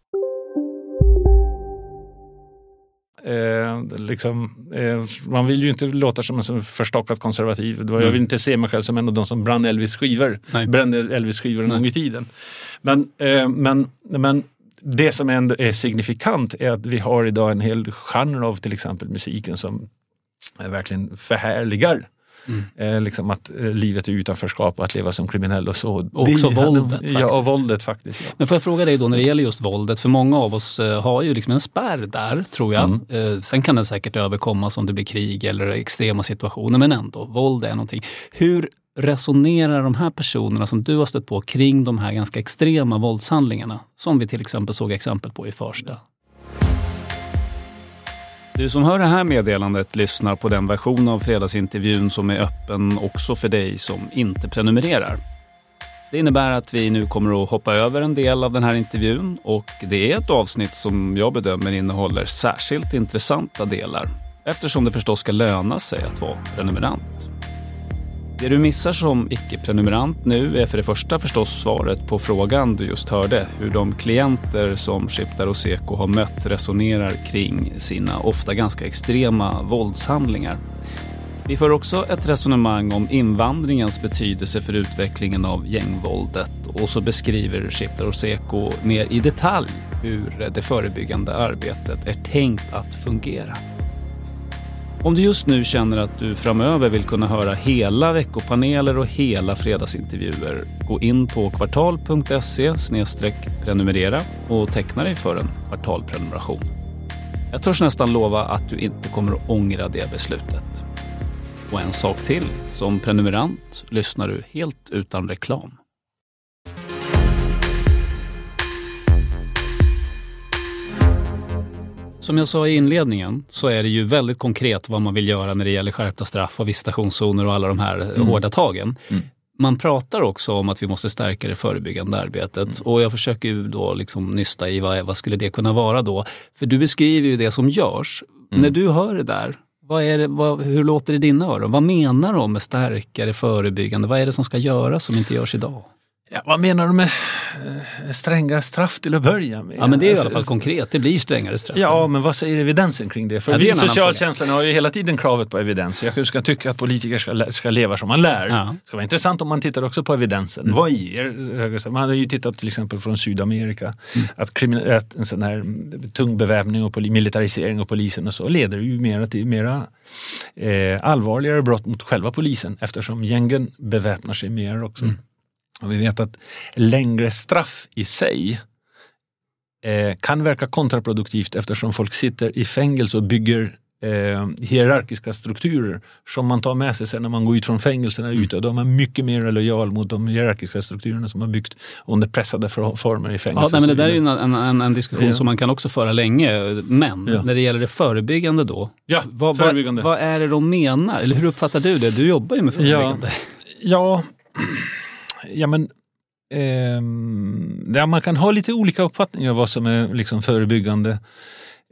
Speaker 3: Eh, liksom, eh, man vill ju inte låta som en förstockad konservativ. Jag vill inte se mig själv som en av de som brann Elvis skivor. Nej. Brände Elvis skivor en gång i tiden. Men, eh, men, men det som ändå är signifikant är att vi har idag en hel genre av till exempel musiken som verkligen förhärligar Mm. Eh, liksom att eh, livet är utanförskap och att leva som kriminell och så.
Speaker 2: Och också det, våldet. Faktiskt.
Speaker 3: Ja, och våldet faktiskt. Ja.
Speaker 2: Men får jag fråga dig då när det gäller just våldet, för många av oss eh, har ju liksom en spärr där tror jag. Mm. Eh, sen kan den säkert överkommas om det blir krig eller extrema situationer, men ändå, våld är någonting. Hur resonerar de här personerna som du har stött på kring de här ganska extrema våldshandlingarna? Som vi till exempel såg exempel på i Farsta. Du som hör det här meddelandet lyssnar på den version av fredagsintervjun som är öppen också för dig som inte prenumererar. Det innebär att vi nu kommer att hoppa över en del av den här intervjun och det är ett avsnitt som jag bedömer innehåller särskilt intressanta delar eftersom det förstås ska löna sig att vara prenumerant. Det du missar som icke-prenumerant nu är för det första förstås svaret på frågan du just hörde, hur de klienter som Shiptar och Seko har mött resonerar kring sina ofta ganska extrema våldshandlingar. Vi för också ett resonemang om invandringens betydelse för utvecklingen av gängvåldet och så beskriver Shiptar och Seko mer i detalj hur det förebyggande arbetet är tänkt att fungera. Om du just nu känner att du framöver vill kunna höra hela veckopaneler och hela fredagsintervjuer, gå in på kvartal.se prenumerera och teckna dig för en kvartalprenumeration. Jag törs nästan lova att du inte kommer att ångra det beslutet. Och en sak till, som prenumerant lyssnar du helt utan reklam. Som jag sa i inledningen så är det ju väldigt konkret vad man vill göra när det gäller skärpta straff och visitationszoner och alla de här mm. hårda tagen. Mm. Man pratar också om att vi måste stärka det förebyggande arbetet mm. och jag försöker ju då liksom nysta i vad, vad skulle det kunna vara då? För du beskriver ju det som görs. Mm. När du hör det där, vad är det, vad, hur låter det i dina öron? Vad menar de med stärkare förebyggande? Vad är det som ska göras som inte görs idag?
Speaker 3: Ja, vad menar du med eh, strängare straff till att börja med?
Speaker 2: Ja, men det är i
Speaker 3: Alltså,
Speaker 2: alla fall konkret. Det blir strängare straff.
Speaker 3: Ja, men vad säger evidensen kring det? För
Speaker 2: Ja, det
Speaker 3: vi socialtjänsten har ju hela tiden kravet på evidens. Jag ska tycka att politiker ska, ska leva som man lär.
Speaker 2: Ja.
Speaker 3: Det ska vara intressant om man tittar också på evidensen.
Speaker 2: Mm.
Speaker 3: Vad ger? Man har ju tittat till exempel från Sydamerika.
Speaker 2: Mm.
Speaker 3: Att, krimin- att en sån här tung beväpning och poli- militarisering av polisen och så leder ju mera till mera eh, allvarligare brott mot själva polisen eftersom gängen beväpnar sig mer också.
Speaker 2: Mm.
Speaker 3: Och vi vet att längre straff i sig eh, kan verka kontraproduktivt eftersom folk sitter i fängelse och bygger eh, hierarkiska strukturer som man tar med sig sen när man går ut från fängelserna
Speaker 2: Mm.
Speaker 3: ute. Och då är man mycket mer lojal mot de hierarkiska strukturerna som man byggt under pressade former i
Speaker 2: Ja,
Speaker 3: fängelser.
Speaker 2: nej, men det där är ju en, en, en, en diskussion
Speaker 3: Ja.
Speaker 2: som man kan också föra länge. Men
Speaker 3: Ja.
Speaker 2: när det gäller det förebyggande då,
Speaker 3: Ja,
Speaker 2: vad,
Speaker 3: förebyggande.
Speaker 2: Vad, vad är det de menar? Eller hur uppfattar du det? Du jobbar ju med förebyggande.
Speaker 3: Ja, ja men ehm, ja, man kan ha lite olika uppfattningar vad som är liksom förebyggande.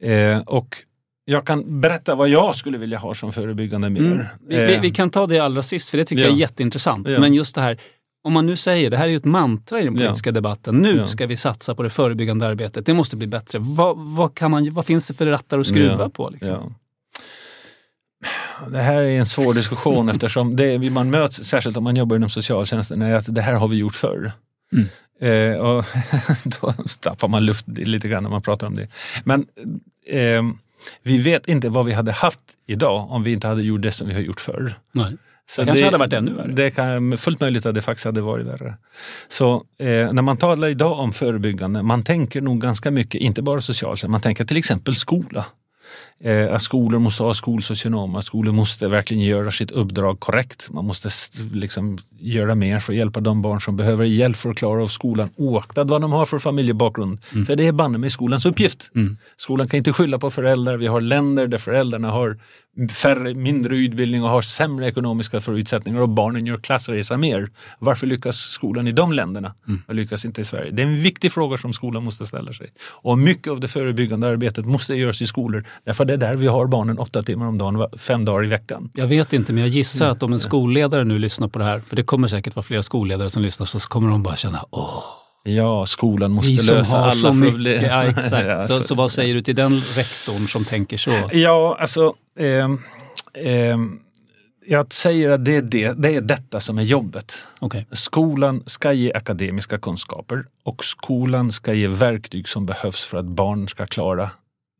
Speaker 3: Eh, och jag kan berätta vad jag skulle vilja ha som förebyggande mer.
Speaker 2: Mm. Vi, vi,
Speaker 3: Eh,
Speaker 2: vi kan ta det allra sist, för det tycker jag är
Speaker 3: Ja.
Speaker 2: jätteintressant.
Speaker 3: Ja.
Speaker 2: Men just det här, om man nu säger, det här är ju ett mantra i den
Speaker 3: Ja.
Speaker 2: politiska debatten, nu
Speaker 3: Ja.
Speaker 2: ska vi satsa på det förebyggande arbetet, det måste bli bättre. Vad, vad, kan man, vad finns det för rattar att skruva
Speaker 3: Ja.
Speaker 2: på? Liksom?
Speaker 3: Det här är en svår diskussion eftersom det man möts, särskilt om man jobbar inom socialtjänsten, är att det här har vi gjort förr.
Speaker 2: Mm.
Speaker 3: Eh, och då tappar man luft lite grann när man pratar om det. Men eh, vi vet inte vad vi hade haft idag om vi inte hade gjort det som vi har gjort förr.
Speaker 2: Nej. Det kanske hade varit ännu värre.
Speaker 3: Det kan fullt möjligt att det faktiskt hade varit värre. Så eh, när man talar idag om förebyggande, man tänker nog ganska mycket, inte bara socialtjänst, man tänker till exempel skola. Eh, att skolor måste ha skolsocionomer, skolor måste verkligen göra sitt uppdrag korrekt. Man måste st- liksom göra mer för att hjälpa de barn som behöver hjälp för att klara av skolan oaktat vad de har för familjebakgrund. För det är banne med skolans uppgift.
Speaker 2: Mm.
Speaker 3: Skolan kan inte skylla på föräldrar. Vi har länder där föräldrarna har färre, mindre utbildning och har sämre ekonomiska förutsättningar och barnen gör klassresa mer. Varför lyckas skolan i de länderna och lyckas inte i Sverige? Det är en viktig fråga som skolan måste ställa sig. Och mycket av det förebyggande arbetet måste göras i skolor därför det är där vi har barnen åtta timmar om dagen, fem dagar i veckan.
Speaker 2: Jag vet inte, men jag gissar att om en skolledare nu lyssnar på det här, för det kommer säkert vara flera skolledare som lyssnar, så kommer de bara känna åh,
Speaker 3: Ja, skolan måste
Speaker 2: vi som
Speaker 3: lösa
Speaker 2: har
Speaker 3: alla
Speaker 2: så
Speaker 3: problem.
Speaker 2: Ja, exakt.
Speaker 3: Ja,
Speaker 2: så, så vad säger du till den rektorn som tänker så?
Speaker 3: Ja, alltså ehm, ehm, jag säger att det är, det, det är detta som är jobbet.
Speaker 2: Okej.
Speaker 3: Skolan ska ge akademiska kunskaper och skolan ska ge verktyg som behövs för att barn ska klara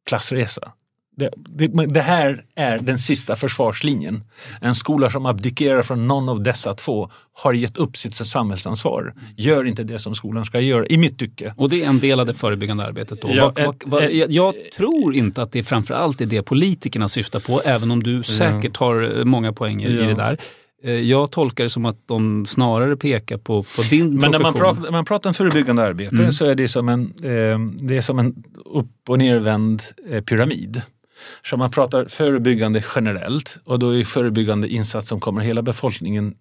Speaker 3: klassresa. Det, det, det här är den sista försvarslinjen. En skola som abdikerar från någon av dessa två har gett upp sitt samhällsansvar. Gör inte det som skolan ska göra, i mitt tycke.
Speaker 2: Och det är en del av det förebyggande arbetet då?
Speaker 3: Ja, ett-
Speaker 2: vad,
Speaker 3: ett-
Speaker 2: jag, tror inte att det framförallt är det politikerna syftar på, även om du säkert har eh, många poänger i
Speaker 3: Ja.
Speaker 2: det där. Eh, Jag tolkar det som att de snarare pekar på, på din
Speaker 3: Men när man pratar, man pratar om förebyggande arbete
Speaker 2: Mm.
Speaker 3: så är det som en, eh, det är som en upp och nervänd pyramid. Så man pratar förebyggande generellt och då är förebyggande insats som kommer hela befolkningen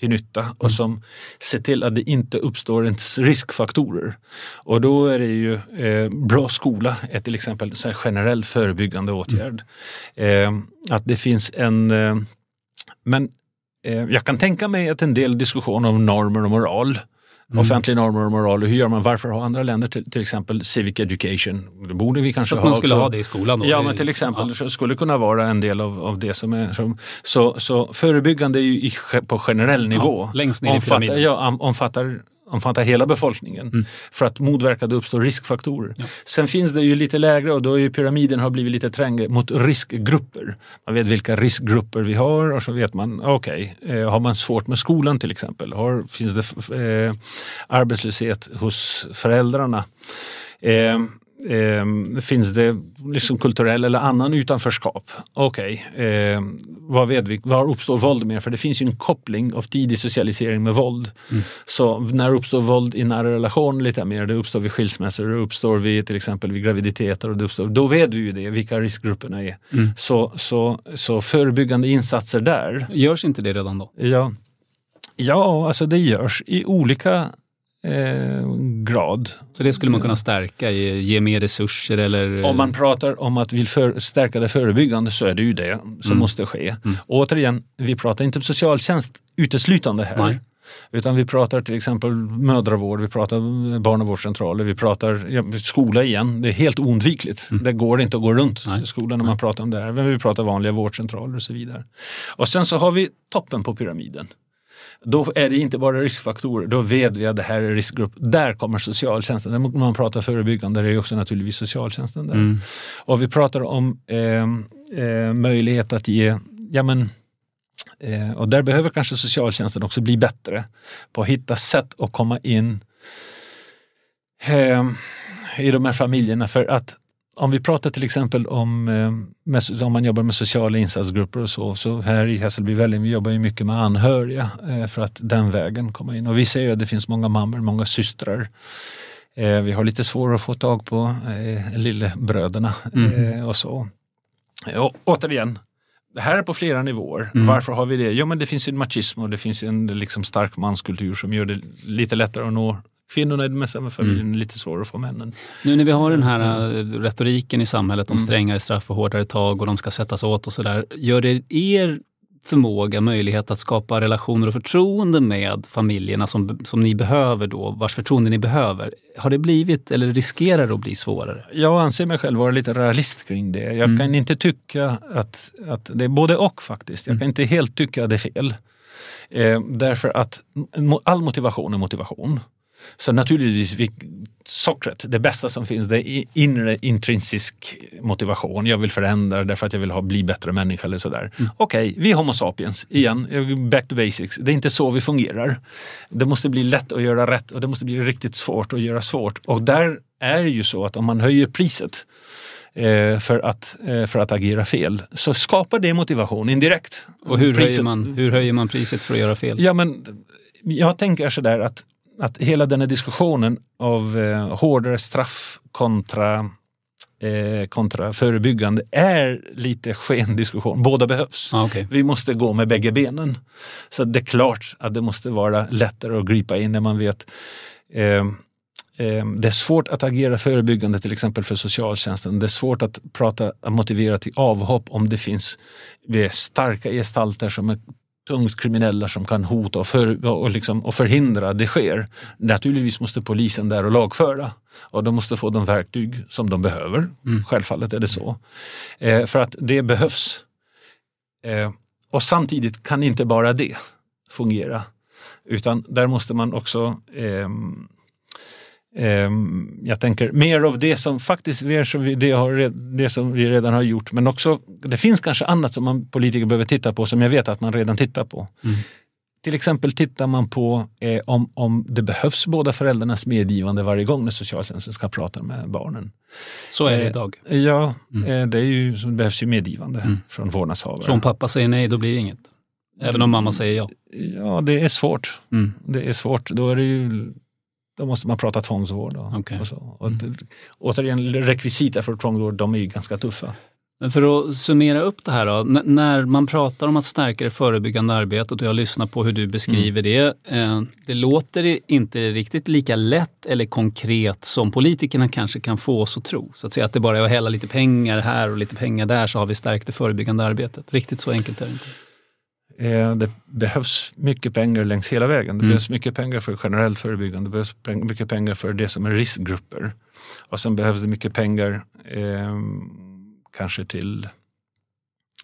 Speaker 3: till nytta och som ser till att det inte uppstår riskfaktorer. Och då är det ju eh, bra skola är till exempel en generell förebyggande åtgärd. Eh, att det finns en eh, men eh, jag kan tänka mig att en del diskussion om normer och moral Offentlig normer och moral och hur gör man? Varför har andra länder till, till exempel civic education? Det borde vi kanske
Speaker 2: Så att
Speaker 3: ha
Speaker 2: man skulle
Speaker 3: också.
Speaker 2: ha det i skolan då?
Speaker 3: Ja, men till exempel så skulle kunna vara en del av, av det som är som, så, så förebyggande är ju i, på generell nivå.
Speaker 2: längst ner i
Speaker 3: omfattar,
Speaker 2: pyramiden.
Speaker 3: ja, om- omfattar, omfattar hela befolkningen
Speaker 2: Mm.
Speaker 3: för att motverka att det uppstår riskfaktorer. Sen finns det ju lite lägre och då är ju pyramiden har blivit lite trängre mot riskgrupper. Man vet vilka riskgrupper vi har och så vet man, okej, eh, har man svårt med skolan till exempel? Har, finns det eh, arbetslöshet hos föräldrarna? Eh, eh, finns det liksom kulturell eller annan utanförskap? Okej, eh, vad vet vi? Var uppstår våld mer? För det finns ju en koppling av tidig socialisering med våld. Så när uppstår våld i nära relation lite mer? Det uppstår vid skilsmässor, det uppstår vid till exempel vid graviditeter. Och det uppstår, då vet vi ju det, vilka riskgrupperna är.
Speaker 2: Mm.
Speaker 3: Så, så, så förebyggande insatser där.
Speaker 2: Görs inte det redan då?
Speaker 3: Ja, ja alltså det görs i olika eh, grad.
Speaker 2: Så det skulle man kunna stärka, ge, ge mer resurser eller?
Speaker 3: Om man pratar om att vill för, stärka det förebyggande så är det ju det som
Speaker 2: Mm.
Speaker 3: måste ske. Återigen, vi pratar inte om socialtjänst uteslutande här.
Speaker 2: Nej.
Speaker 3: Utan vi pratar till exempel mödravård, vi pratar barnavårdscentraler, vi pratar ja, skola igen. Det är helt oundvikligt. Mm. Det går inte att gå runt Nej. skolan när man pratar om det här. Men vi pratar vanliga vårdcentraler och så vidare. Och sen så har vi toppen på pyramiden. Då är det inte bara riskfaktorer, då vet vi att det här är riskgrupp. Där kommer socialtjänsten. När man pratar förebyggande, det är också naturligtvis socialtjänsten där. Mm. Och vi pratar om eh, eh, möjlighet att ge, ja men Eh, och där behöver kanske socialtjänsten också bli bättre på att hitta sätt att komma in eh, i de här familjerna. För att om vi pratar till exempel om, eh, med, om man jobbar med sociala insatsgrupper och så, så här i Hässelby Välling, vi jobbar ju mycket med anhöriga eh, för att den vägen komma in. Och vi ser att det finns många mammor, många systrar. Eh, vi har lite svårare att få tag på lillebröderna mm. och så. Och, återigen, det här är på flera nivåer. Mm. Varför har vi det? Jo men det finns en machism och det finns en liksom, stark manskultur som gör det lite lättare att nå kvinnorna i den med familjen, mm. lite svårare att få männen.
Speaker 2: Nu när vi har den här äh, retoriken i samhället om mm. strängare straff och hårdare tag och de ska sättas åt och sådär. Gör det er förmåga, möjlighet att skapa relationer och förtroende med familjerna som, som ni behöver då, vars förtroende ni behöver. Har det blivit eller riskerar det att bli svårare?
Speaker 3: Jag anser mig själv vara lite realist kring det. Jag mm. kan inte tycka att, att det är både och faktiskt. Jag kan mm. inte helt tycka att det är fel. Eh, därför att all motivation är motivation. Så naturligtvis, sockret, det bästa som finns, det är inre intrinsisk motivation. Jag vill förändra därför att jag vill ha, bli bättre människa eller sådär. Mm. Okej, okay, vi Homo sapiens, igen, back to basics. Det är inte så vi fungerar. Det måste bli lätt att göra rätt och det måste bli riktigt svårt att göra svårt. Och där är det ju så att om man höjer priset eh, för, att, eh, för att agera fel så skapar det motivation indirekt.
Speaker 2: Och hur, höjer man, hur höjer man priset för att göra fel?
Speaker 3: Ja, men, jag tänker sådär att att hela den här diskussionen av eh, hårdare straff kontra, eh, kontra förebyggande är lite skendiskussion. Båda behövs.
Speaker 2: Ah, okay.
Speaker 3: Vi måste gå med bägge benen. Så det är klart att det måste vara lättare att gripa in när man vet eh, eh det är svårt att agera förebyggande till exempel för socialtjänsten. Det är svårt att prata, att motivera till avhopp om det finns starka gestalter som är tungt kriminella som kan hota och, för, och, liksom, och förhindra det sker. Naturligtvis måste polisen där och lagföra och de måste få de verktyg som de behöver. Mm. Självfallet är det så. Eh, för att det behövs. Eh, och samtidigt kan inte bara det fungera. Utan där måste man också eh, jag tänker mer av det som faktiskt det, har, det som vi redan har gjort men också det finns kanske annat som man politiker behöver titta på som jag vet att man redan tittar på. Mm. Till exempel tittar man på eh, om, om det behövs båda föräldrarnas medgivande varje gång när socialtjänsten ska prata med barnen.
Speaker 2: Så är det eh, idag?
Speaker 3: Ja, mm. eh, det, ju, det behövs ju medgivande mm. från vårdnadshavare.
Speaker 2: Så om pappa säger nej, då blir det inget? Även om mamma säger ja?
Speaker 3: Ja, det är svårt. Mm. Det är svårt. Då är det ju då måste man prata tvångsvård. Och,
Speaker 2: okay.
Speaker 3: och så. Och mm. Återigen, rekvisita för tvångsvård, de är ju ganska tuffa.
Speaker 2: Men för att summera upp det här då, när man pratar om att stärka det förebyggande arbetet och jag lyssnar på hur du beskriver mm. det. Eh, det låter inte riktigt lika lätt eller konkret som politikerna kanske kan få oss att tro. Så att säga att det bara är att hälla lite pengar här och lite pengar där så har vi stärkt det förebyggande arbetet. Riktigt så enkelt är det inte.
Speaker 3: Eh, det behövs mycket pengar längs hela vägen. Det mm. behövs mycket pengar för generellt förebyggande, det behövs mycket pengar för det som är riskgrupper. Och sen behövs det mycket pengar eh, kanske till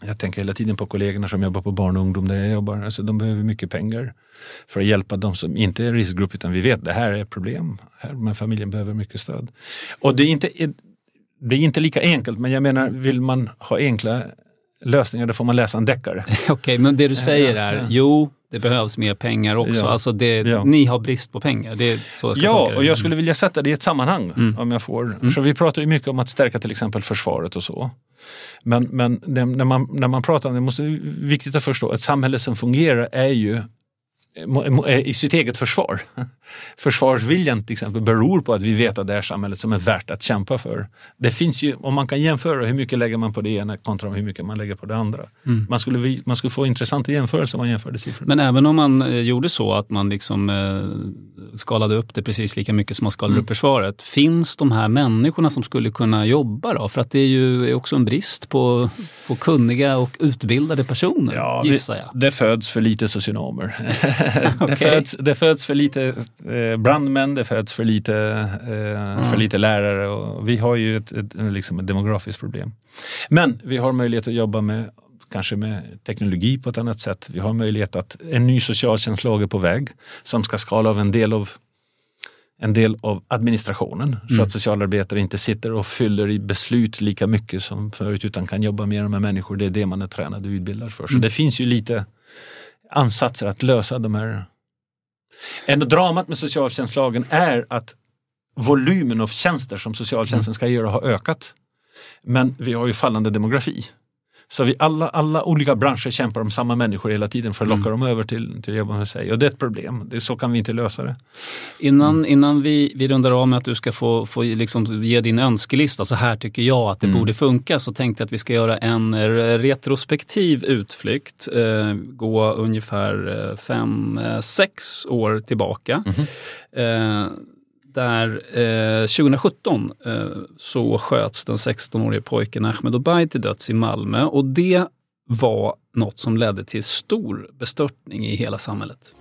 Speaker 3: jag tänker hela tiden på kollegorna som jobbar på barn och ungdom där jag jobbar. Alltså, de behöver mycket pengar för att hjälpa de som inte är riskgrupp utan vi vet det här är problem. Här, men familjen behöver mycket stöd. Och det är, inte, det är inte lika enkelt men jag menar vill man ha enkla lösningar, då får man läsa en deckare.
Speaker 2: Okej, okay, men det du säger är, ja, ja. jo, det behövs mer pengar också. Ja, alltså det, Ni har brist på pengar. Det är så
Speaker 3: jag ja, och jag skulle vilja sätta det i ett sammanhang mm. om jag får. Mm. Så vi pratar ju mycket om att stärka till exempel försvaret och så. Men, men när, man, när man pratar om det, måste viktigt att förstå att ett samhälle som fungerar är ju i sitt eget försvar. Försvarsviljan till exempel beror på att vi vet att det är samhället som är värt att kämpa för. Det finns ju, om man kan jämföra hur mycket lägger man på det ena kontra hur mycket man lägger på det andra. Mm. Man, skulle, man skulle få intressanta jämförelser om man jämförde siffrorna.
Speaker 2: Men även om man eh, gjorde så att man liksom eh, skalade upp det precis lika mycket som man skalade mm. upp försvaret. Finns de här människorna som skulle kunna jobba då? För att det är ju också en brist på, på kunniga och utbildade personer, ja, gissar jag.
Speaker 3: Det, det föds för lite socionomer. det, föds, det föds för lite eh, brandmän, det föds för lite, eh,
Speaker 2: Mm.
Speaker 3: för lite lärare och vi har ju ett, ett, liksom ett demografiskt problem. Men vi har möjlighet att jobba med kanske med teknologi på ett annat sätt. Vi har möjlighet att en ny socialtjänstlag är på väg som ska skala av en del av en del av administrationen så
Speaker 2: Mm.
Speaker 3: att socialarbetare inte sitter och fyller i beslut lika mycket som förut utan kan jobba mer med människor. Det är det man är tränad och utbildad för. Så
Speaker 2: Mm.
Speaker 3: det finns ju lite ansatser att lösa de här. En dramat med socialtjänstlagen är att volymen av tjänster som socialtjänsten ska göra har ökat. Men vi har ju fallande demografi. Så vi alla, alla olika branscher kämpar om samma människor hela tiden för att locka dem över till, till att jobba med sig. Och det är ett problem. Det, så kan vi inte lösa det.
Speaker 2: Innan, innan vi, vi rundar av med att du ska få, få liksom ge din önskelista, så här tycker jag att det borde funka, så tänkte jag att vi ska göra en retrospektiv utflykt. Eh, gå ungefär eh, fem, eh, sex år tillbaka. Eh, där eh, 2017 eh, så sköts den 16-årige pojken Ahmed Obay till döds i Malmö och det var något som ledde till stor bestörtning i hela samhället.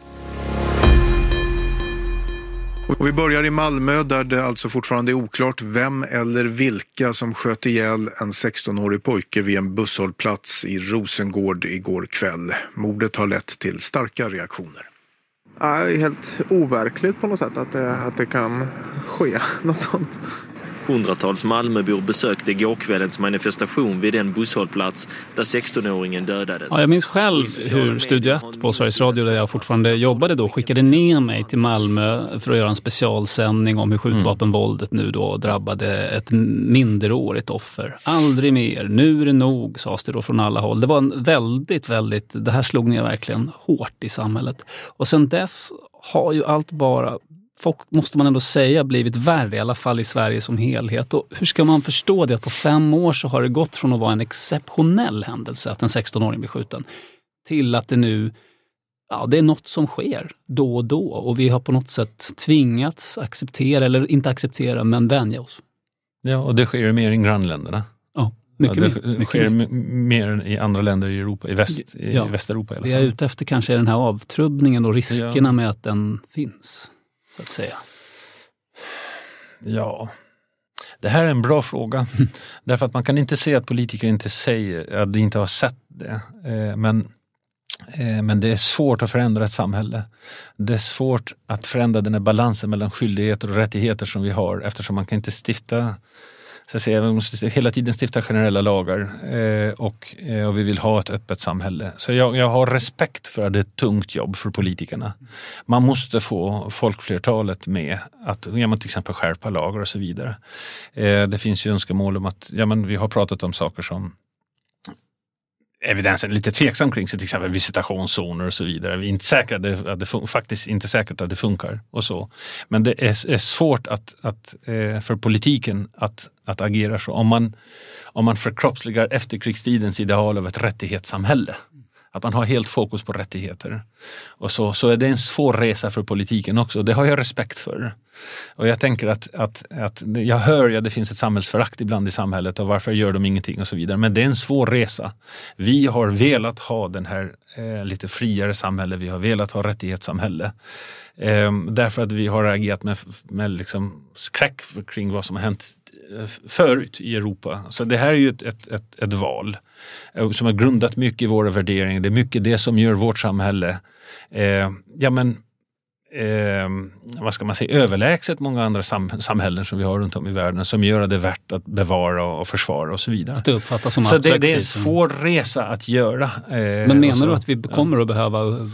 Speaker 8: Och vi börjar i Malmö där det alltså fortfarande är oklart vem eller vilka som sköt ihjäl en 16-årig pojke vid en busshållplats i Rosengård igår kväll. Mordet har lett till starka reaktioner.
Speaker 9: Ja, helt overkligt på något sätt att det, att det kan ske något sånt.
Speaker 10: Hundratals Malmöbor besökte gårkvällens manifestation vid den busshållplats där 16-åringen dödades.
Speaker 2: Ja, jag minns själv hur Studio 1 på Sveriges Radio, där jag fortfarande jobbade då, skickade ner mig till Malmö för att göra en specialsändning om hur skjutvapenvåldet nu då drabbade ett minderårigt offer. Aldrig mer, nu är det nog, sades det då från alla håll. Det var en väldigt, väldigt, det här slog ner verkligen hårt i samhället. Och sen dess har ju allt bara folk, måste man ändå säga, blivit värre, i alla fall i Sverige som helhet. Och hur ska man förstå det att på fem år så har det gått från att vara en exceptionell händelse att en 16-åring blir skjuten, till att det nu Ja, det är något som sker då och då och vi har på något sätt tvingats acceptera, eller inte acceptera, men vänja oss.
Speaker 3: Ja, och det sker mer i grannländerna.
Speaker 2: Ja, mycket
Speaker 3: ja, det
Speaker 2: mer. Mycket
Speaker 3: sker
Speaker 2: mer.
Speaker 3: än i andra länder i Europa, i, väst, i
Speaker 2: Ja.
Speaker 3: Västeuropa i alla
Speaker 2: Det jag är
Speaker 3: fall.
Speaker 2: ute efter kanske är den här avtrubbningen och riskerna
Speaker 3: Ja.
Speaker 2: med att den finns. Så att säga.
Speaker 3: Ja, det här är en bra fråga. Därför att man kan inte säga att politiker inte säger att de inte har sett det. Eh, Men, eh, men det är svårt att förändra ett samhälle. Det är svårt att förändra den här balansen mellan skyldigheter och rättigheter som vi har eftersom man kan inte stifta så att säga, vi måste hela tiden stifta generella lagar eh, och, eh, och vi vill ha ett öppet samhälle. Så jag, jag har respekt för att det är ett tungt jobb för politikerna. Man måste få folkflertalet med att ja, till exempel skärpa lagar och så vidare. Eh, det finns ju önskemål om att, ja, men vi har pratat om saker som evidensen är lite tveksam kring, sig, till exempel visitationszoner och så vidare. Vi är inte säkra att det, faktiskt inte säkert att det funkar och så. Men det är, är svårt att, att, eh, för politiken att, att agera så. Om man, om man förkroppsligar efterkrigstidens ideal av ett rättighetssamhälle. Att man har helt fokus på rättigheter. Och så, så är det en svår resa för politiken också. Det har jag respekt för. Och jag tänker att, att, att jag hör ju att det finns ett samhällsförakt ibland i samhället och varför gör de ingenting och så vidare. Men det är en svår resa. Vi har velat ha den här eh, lite friare samhälle. Vi har velat ha rättighetssamhälle. Eh, därför att vi har agerat med, med liksom skräck kring vad som har hänt förut i Europa. Så det här är ju ett, ett, ett, ett val eh, som har grundat mycket i våra värderingar. Det är mycket det som gör vårt samhälle eh, ja, men, eh, vad ska man säga, överlägset många andra sam samhällen som vi har runt om i världen som gör det värt att bevara och försvara och så vidare.
Speaker 2: Att det uppfattas som
Speaker 3: så det, det är en svår resa att göra. eh,
Speaker 2: Men menar du att vi kommer att behöva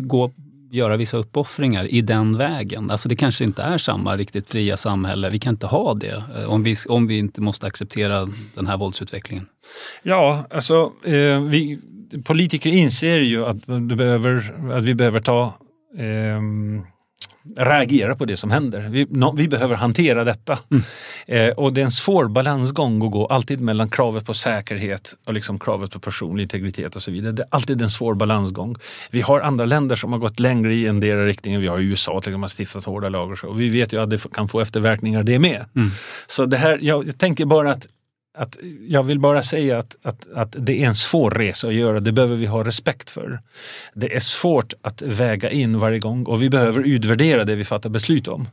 Speaker 2: gå göra vissa uppoffringar i den vägen? Alltså det kanske inte är samma riktigt fria samhälle. Vi kan inte ha det eh, om vi, om vi inte måste acceptera den här våldsutvecklingen.
Speaker 3: Ja, alltså eh, vi politiker inser ju att, behöver, att vi behöver ta eh, reagera på det som händer. Vi, nå- vi behöver hantera detta. Eh, och det är en svår balansgång att gå alltid mellan kravet på säkerhet och liksom kravet på personlig integritet och så vidare. Det är alltid en svår balansgång. Vi har andra länder som har gått längre i en del riktningen. Vi har USA till exempel, har stiftat hårda lagar och så. Och vi vet ju att det kan få efterverkningar det med. Så det här, jag, jag tänker bara att att jag vill bara säga att, att, att det är en svår resa att göra, det behöver vi ha respekt för. Det är svårt att väga in varje gång och vi behöver utvärdera det vi fattar beslut om.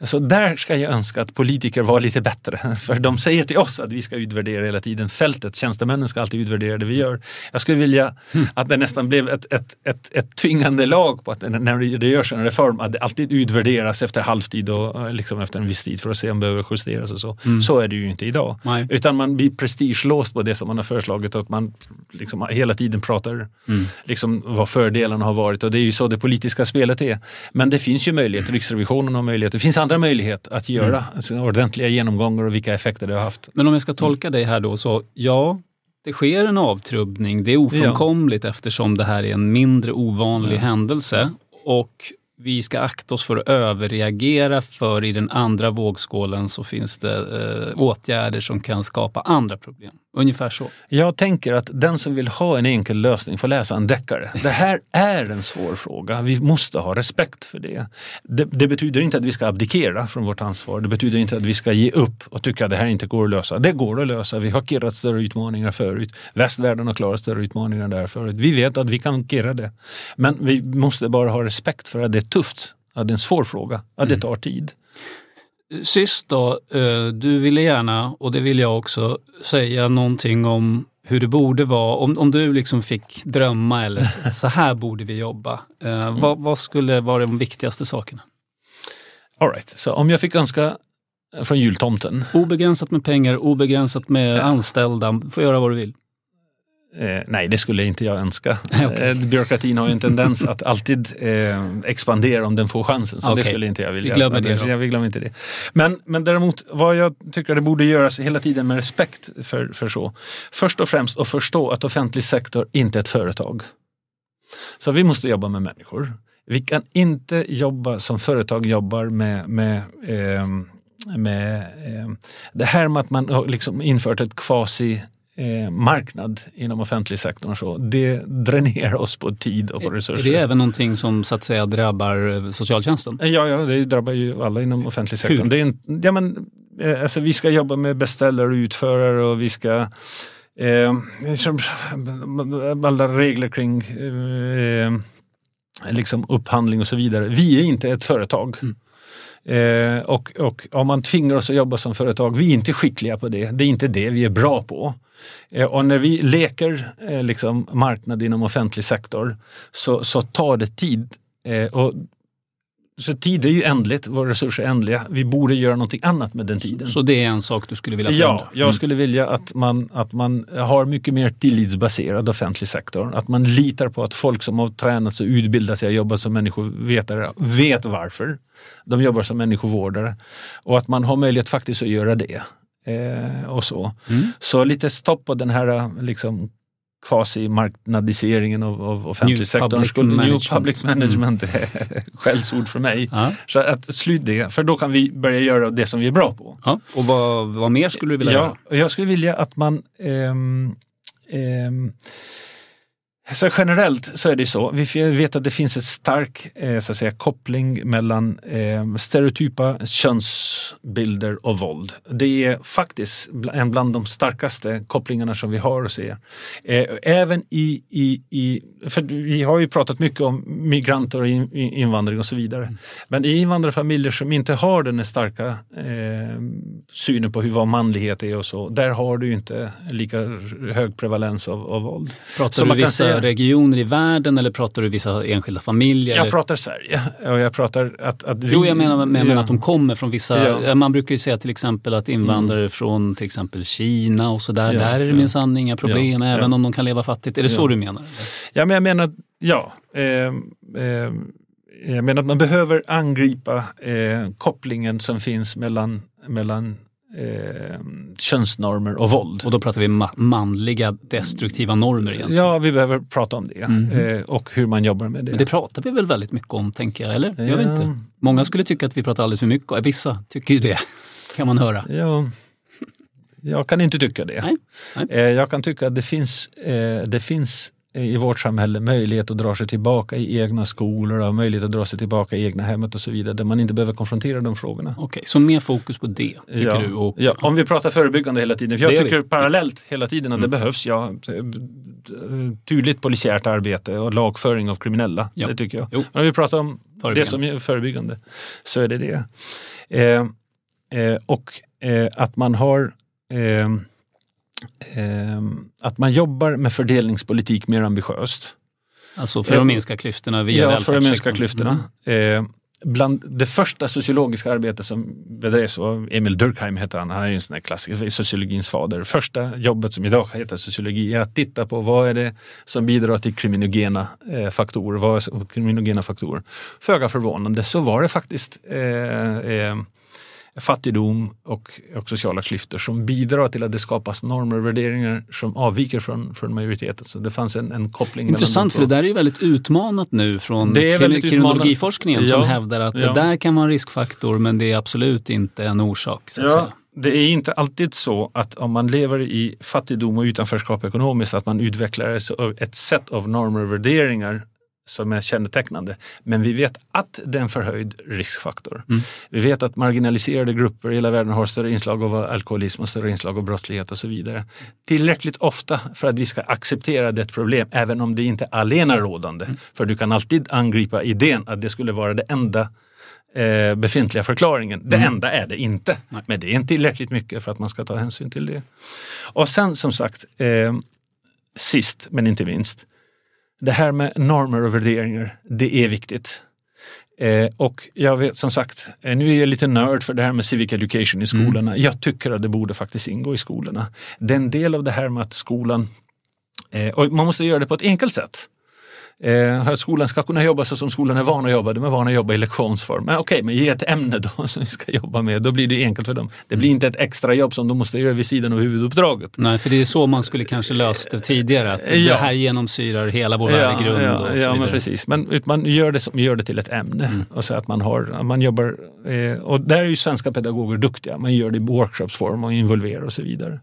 Speaker 3: Så där ska jag önska att politiker var lite bättre. För de säger till oss att vi ska utvärdera hela tiden. Fältet, tjänstemännen ska alltid utvärdera det vi gör. Jag skulle vilja mm. att det nästan blev ett, ett, ett, ett tvingande lag på att när det görs en reform att det alltid utvärderas efter halvtid och liksom efter en viss tid för att se om det behöver justeras och så. Mm. Så är det ju inte idag. Nej. Utan man blir prestigelåst på det som man har föreslagit och att man liksom hela tiden pratar mm. liksom vad fördelarna har varit och det är ju så det politiska spelet är. Men det finns ju möjlighet, Riksrevisionen har möjlighet, det finns andra möjligheter att göra mm. alltså, ordentliga genomgångar och vilka effekter det har haft.
Speaker 2: Men om jag ska tolka dig här då så, ja, det sker en avtrubbning. Det är ofrånkomligt ja. eftersom det här är en mindre ovanlig ja. händelse. Och vi ska akta oss för att överreagera för i den andra vågskålen så finns det eh, åtgärder som kan skapa andra problem. Ungefär så.
Speaker 3: Jag tänker att den som vill ha en enkel lösning får läsa en deckare. Det här är en svår fråga. Vi måste ha respekt för det. det. det. betyder inte att vi ska abdikera från vårt ansvar. Det betyder inte att vi ska ge upp och tycka att det här inte går att lösa. Det går att lösa. Vi har kirrat större utmaningar förut. Västvärlden har klarat större utmaningar där förut. Vi vet att vi kan kirra det. Men vi måste bara ha respekt för att det är tufft. Att det är en svår fråga. Att det mm. tar tid.
Speaker 2: Sist då, eh, du ville gärna, och det vill jag också, säga någonting om hur det borde vara. Om, om du liksom fick drömma eller så, så här borde vi jobba. Eh, mm. vad, vad, skulle vara de viktigaste sakerna?
Speaker 3: All right. så om jag fick önska från jultomten?
Speaker 2: Obegränsat med pengar, obegränsat med ja. anställda, får göra vad du vill.
Speaker 3: Eh, nej, det skulle inte jag önska. okay. eh, byråkratin har ju en tendens att alltid eh, expandera om den får chansen. Så okay. det skulle inte jag vilja.
Speaker 2: Vi glömmer det.
Speaker 3: Jag, jag glömmer inte det. Men, men däremot, vad jag tycker det borde göras hela tiden med respekt för, för så. Först och främst att förstå att offentlig sektor inte är ett företag. Så vi måste jobba med människor. Vi kan inte jobba som företag jobbar med, med eh, med eh, det här med att man har liksom infört ett kvasi eh, marknad inom offentlig sektor och så, det dränerar oss på tid och på resurser.
Speaker 2: Är det även någonting som så att säga drabbar eh, socialtjänsten?
Speaker 3: Ja, ja det drabbar ju alla inom offentlig sektor. Hur? Det är en, ja, men, eh, alltså, vi ska jobba med beställare och utförare och vi ska eh, alla regler kring eh, liksom upphandling och så vidare. Vi är inte ett företag. Mm. Eh, och, och om man tvingar oss att jobba som företag, vi är inte skickliga på det. Det är inte det vi är bra på. Eh, och när vi leker eh, liksom marknad inom offentlig sektor så, så tar det tid. Eh, och så tid är ju ändligt, våra resurser är ändliga. Vi borde göra någonting annat med den tiden.
Speaker 2: Så det är en sak du skulle vilja förändra?
Speaker 3: Ja, jag mm. skulle vilja att man, att man har mycket mer tillitsbaserad offentlig sektor. Att man litar på att folk som har tränats och utbildat sig jobbat som människovetare vet varför de jobbar som människovårdare. Och att man har möjlighet faktiskt att göra det. Eh, och så. Mm. så lite stopp på den här liksom, quasi-marknadiseringen av, av offentlig sektor. Public new public management mm. är skällsord för mig. Ja. Så att slut det, för då kan vi börja göra det som vi är bra på.
Speaker 2: Ja. Och vad, vad mer skulle du vilja
Speaker 3: ja, göra? Jag skulle vilja att man um, um, så generellt så är det så. Vi vet att det finns en stark eh, så att säga, koppling mellan eh, stereotypa könsbilder och våld. Det är faktiskt en bland de starkaste kopplingarna som vi har att se. Eh, även i, i, i, för vi har ju pratat mycket om migranter och invandring och så vidare. Mm. Men i invandrarfamiljer som inte har den starka eh, synen på hur vad manlighet är och så, där har du inte lika hög prevalens av, av våld.
Speaker 2: Pratar du vissa regioner i världen eller pratar du vissa enskilda familjer?
Speaker 3: Jag
Speaker 2: eller?
Speaker 3: pratar Sverige. Och jag pratar att, att vi,
Speaker 2: jo, jag menar, men jag menar att de kommer från vissa... Ja. Man brukar ju säga till exempel att invandrare mm. från till exempel Kina och sådär, ja, där är det ja. minsann inga problem ja, även om de kan leva fattigt. Är det så du menar?
Speaker 3: Ja, men jag menar, ja. Eh, eh, jag menar att man behöver angripa eh, kopplingen som finns mellan, mellan eh, könsnormer och våld.
Speaker 2: Och då pratar vi ma manliga destruktiva normer egentligen?
Speaker 3: Ja, vi behöver prata om det mm. eh, och hur man jobbar med det.
Speaker 2: Men det pratar vi väl väldigt mycket om, tänker jag, eller? Ja. Vet inte. Många skulle tycka att vi pratar alldeles för mycket, vissa tycker ju det, kan man höra.
Speaker 3: Ja. Jag kan inte tycka det. Nej. Nej. Eh, jag kan tycka att det finns, eh, det finns i vårt samhälle möjlighet att dra sig tillbaka i egna skolor och möjlighet att dra sig tillbaka i egna hemmet och så vidare där man inte behöver konfrontera de frågorna.
Speaker 2: Okej, så mer fokus på det tycker
Speaker 3: ja.
Speaker 2: du? Och,
Speaker 3: ja, om vi pratar förebyggande hela tiden. För jag tycker
Speaker 2: vi.
Speaker 3: parallellt hela tiden att
Speaker 2: Mm.
Speaker 3: det behövs ja, tydligt polisiärt arbete och lagföring av kriminella.
Speaker 2: Ja.
Speaker 3: Det tycker jag.
Speaker 2: Jo.
Speaker 3: När vi pratar om det som är förebyggande så är det det. Eh, eh, och eh, att man har eh, att man jobbar med fördelningspolitik mer ambitiöst.
Speaker 2: Alltså för att minska klyftorna via
Speaker 3: Ja, för att minska klyftorna. Eh, bland det första sociologiska arbetet som bedrevs var Emil Durkheim heter han, han är ju en sån klassiker, sociologins fader. Första jobbet som idag heter sociologi är att titta på vad är det som bidrar till kriminogena eh, faktorer. Vad är kriminogena faktorer? Föga förvånande så var det faktiskt eh, eh, fattigdom och, och sociala klyftor som bidrar till att det skapas normer och värderingar som avviker från, från majoriteten. Så det fanns en, en koppling.
Speaker 2: Intressant, för det där är ju väldigt utmanat nu från kriminologiforskningen som
Speaker 3: Ja,
Speaker 2: hävdar att
Speaker 3: ja.
Speaker 2: det där kan vara en riskfaktor men det är absolut inte en orsak. Så att
Speaker 3: Ja,
Speaker 2: säga.
Speaker 3: det är inte alltid så att om man lever i fattigdom och utanförskap ekonomiskt att man utvecklar ett- ett sätt av normer och värderingar som är kännetecknande. Men vi vet att det är en förhöjd riskfaktor.
Speaker 2: Mm.
Speaker 3: Vi vet att marginaliserade grupper i hela världen har större inslag av alkoholism och större inslag av brottslighet och så vidare. Tillräckligt ofta för att vi ska acceptera det problem även om det inte är alena rådande. För du kan alltid angripa idén att det skulle vara det enda eh, befintliga förklaringen. Det
Speaker 2: Mm.
Speaker 3: enda är det inte. Men det är inte tillräckligt mycket för att man ska ta hänsyn till det. Och sen som sagt, eh, sist men inte minst, det här med normer och värderingar, det är viktigt. Eh, och jag vet som sagt, eh, nu är jag lite nörd för det här med civic education i skolorna. Jag tycker att det borde faktiskt ingå i skolorna. Det är en del av det här med att skolan, eh, och man måste göra det på ett enkelt sätt. Eh, att skolan ska kunna jobba så som skolan är van att jobba. De är vana att jobba i lektionsform. Men okej, men ge ett ämne då som vi ska jobba med. Då blir det enkelt för dem. Det blir inte ett extra jobb som de måste göra vid sidan av huvuduppdraget.
Speaker 2: Nej, för det är så man skulle kanske löst det tidigare. Att
Speaker 3: Ja.
Speaker 2: Det här genomsyrar hela vår värdegrund
Speaker 3: ja,
Speaker 2: och så
Speaker 3: ja, men precis. Men man gör det, som, gör det till ett ämne. Och så att man, har, man jobbar, eh, och där är ju svenska pedagoger duktiga. Man gör det i workshopsform och involverar och så vidare.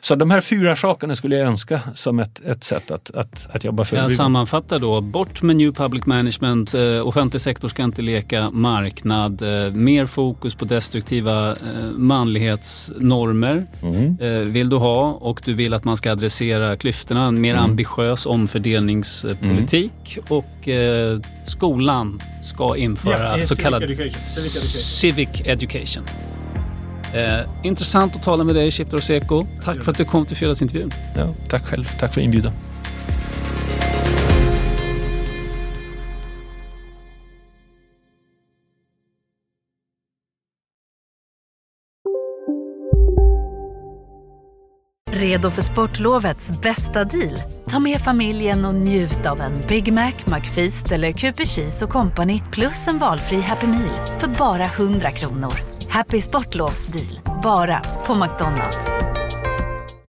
Speaker 3: Så de här fyra sakerna skulle jag önska som ett, ett sätt att, att, att jobba
Speaker 2: Jag
Speaker 3: förebyggande.
Speaker 2: sammanfattar då, bort med New Public Management, eh, offentlig sektor ska inte leka marknad, eh, mer fokus på destruktiva eh, manlighetsnormer
Speaker 3: Mm.
Speaker 2: eh, vill du ha och du vill att man ska adressera klyftorna, en mer
Speaker 3: Mm.
Speaker 2: ambitiös omfördelningspolitik och eh, skolan ska införa
Speaker 3: Ja,
Speaker 2: så
Speaker 3: civic
Speaker 2: kallad
Speaker 3: education.
Speaker 2: civic education. Eh, intressant att tala med dig Shifter Seko. Tack för att du kom till fredagsintervjun.
Speaker 3: Ja, tack själv. Tack för inbjudan.
Speaker 7: Redo för sportlovets bästa deal? Ta med familjen och njut av en Big Mac, McFeast eller Cooper Cheese och Company plus en valfri Happy Meal för bara 100 kronor. Happy Sportlovs deal, bara på McDonalds.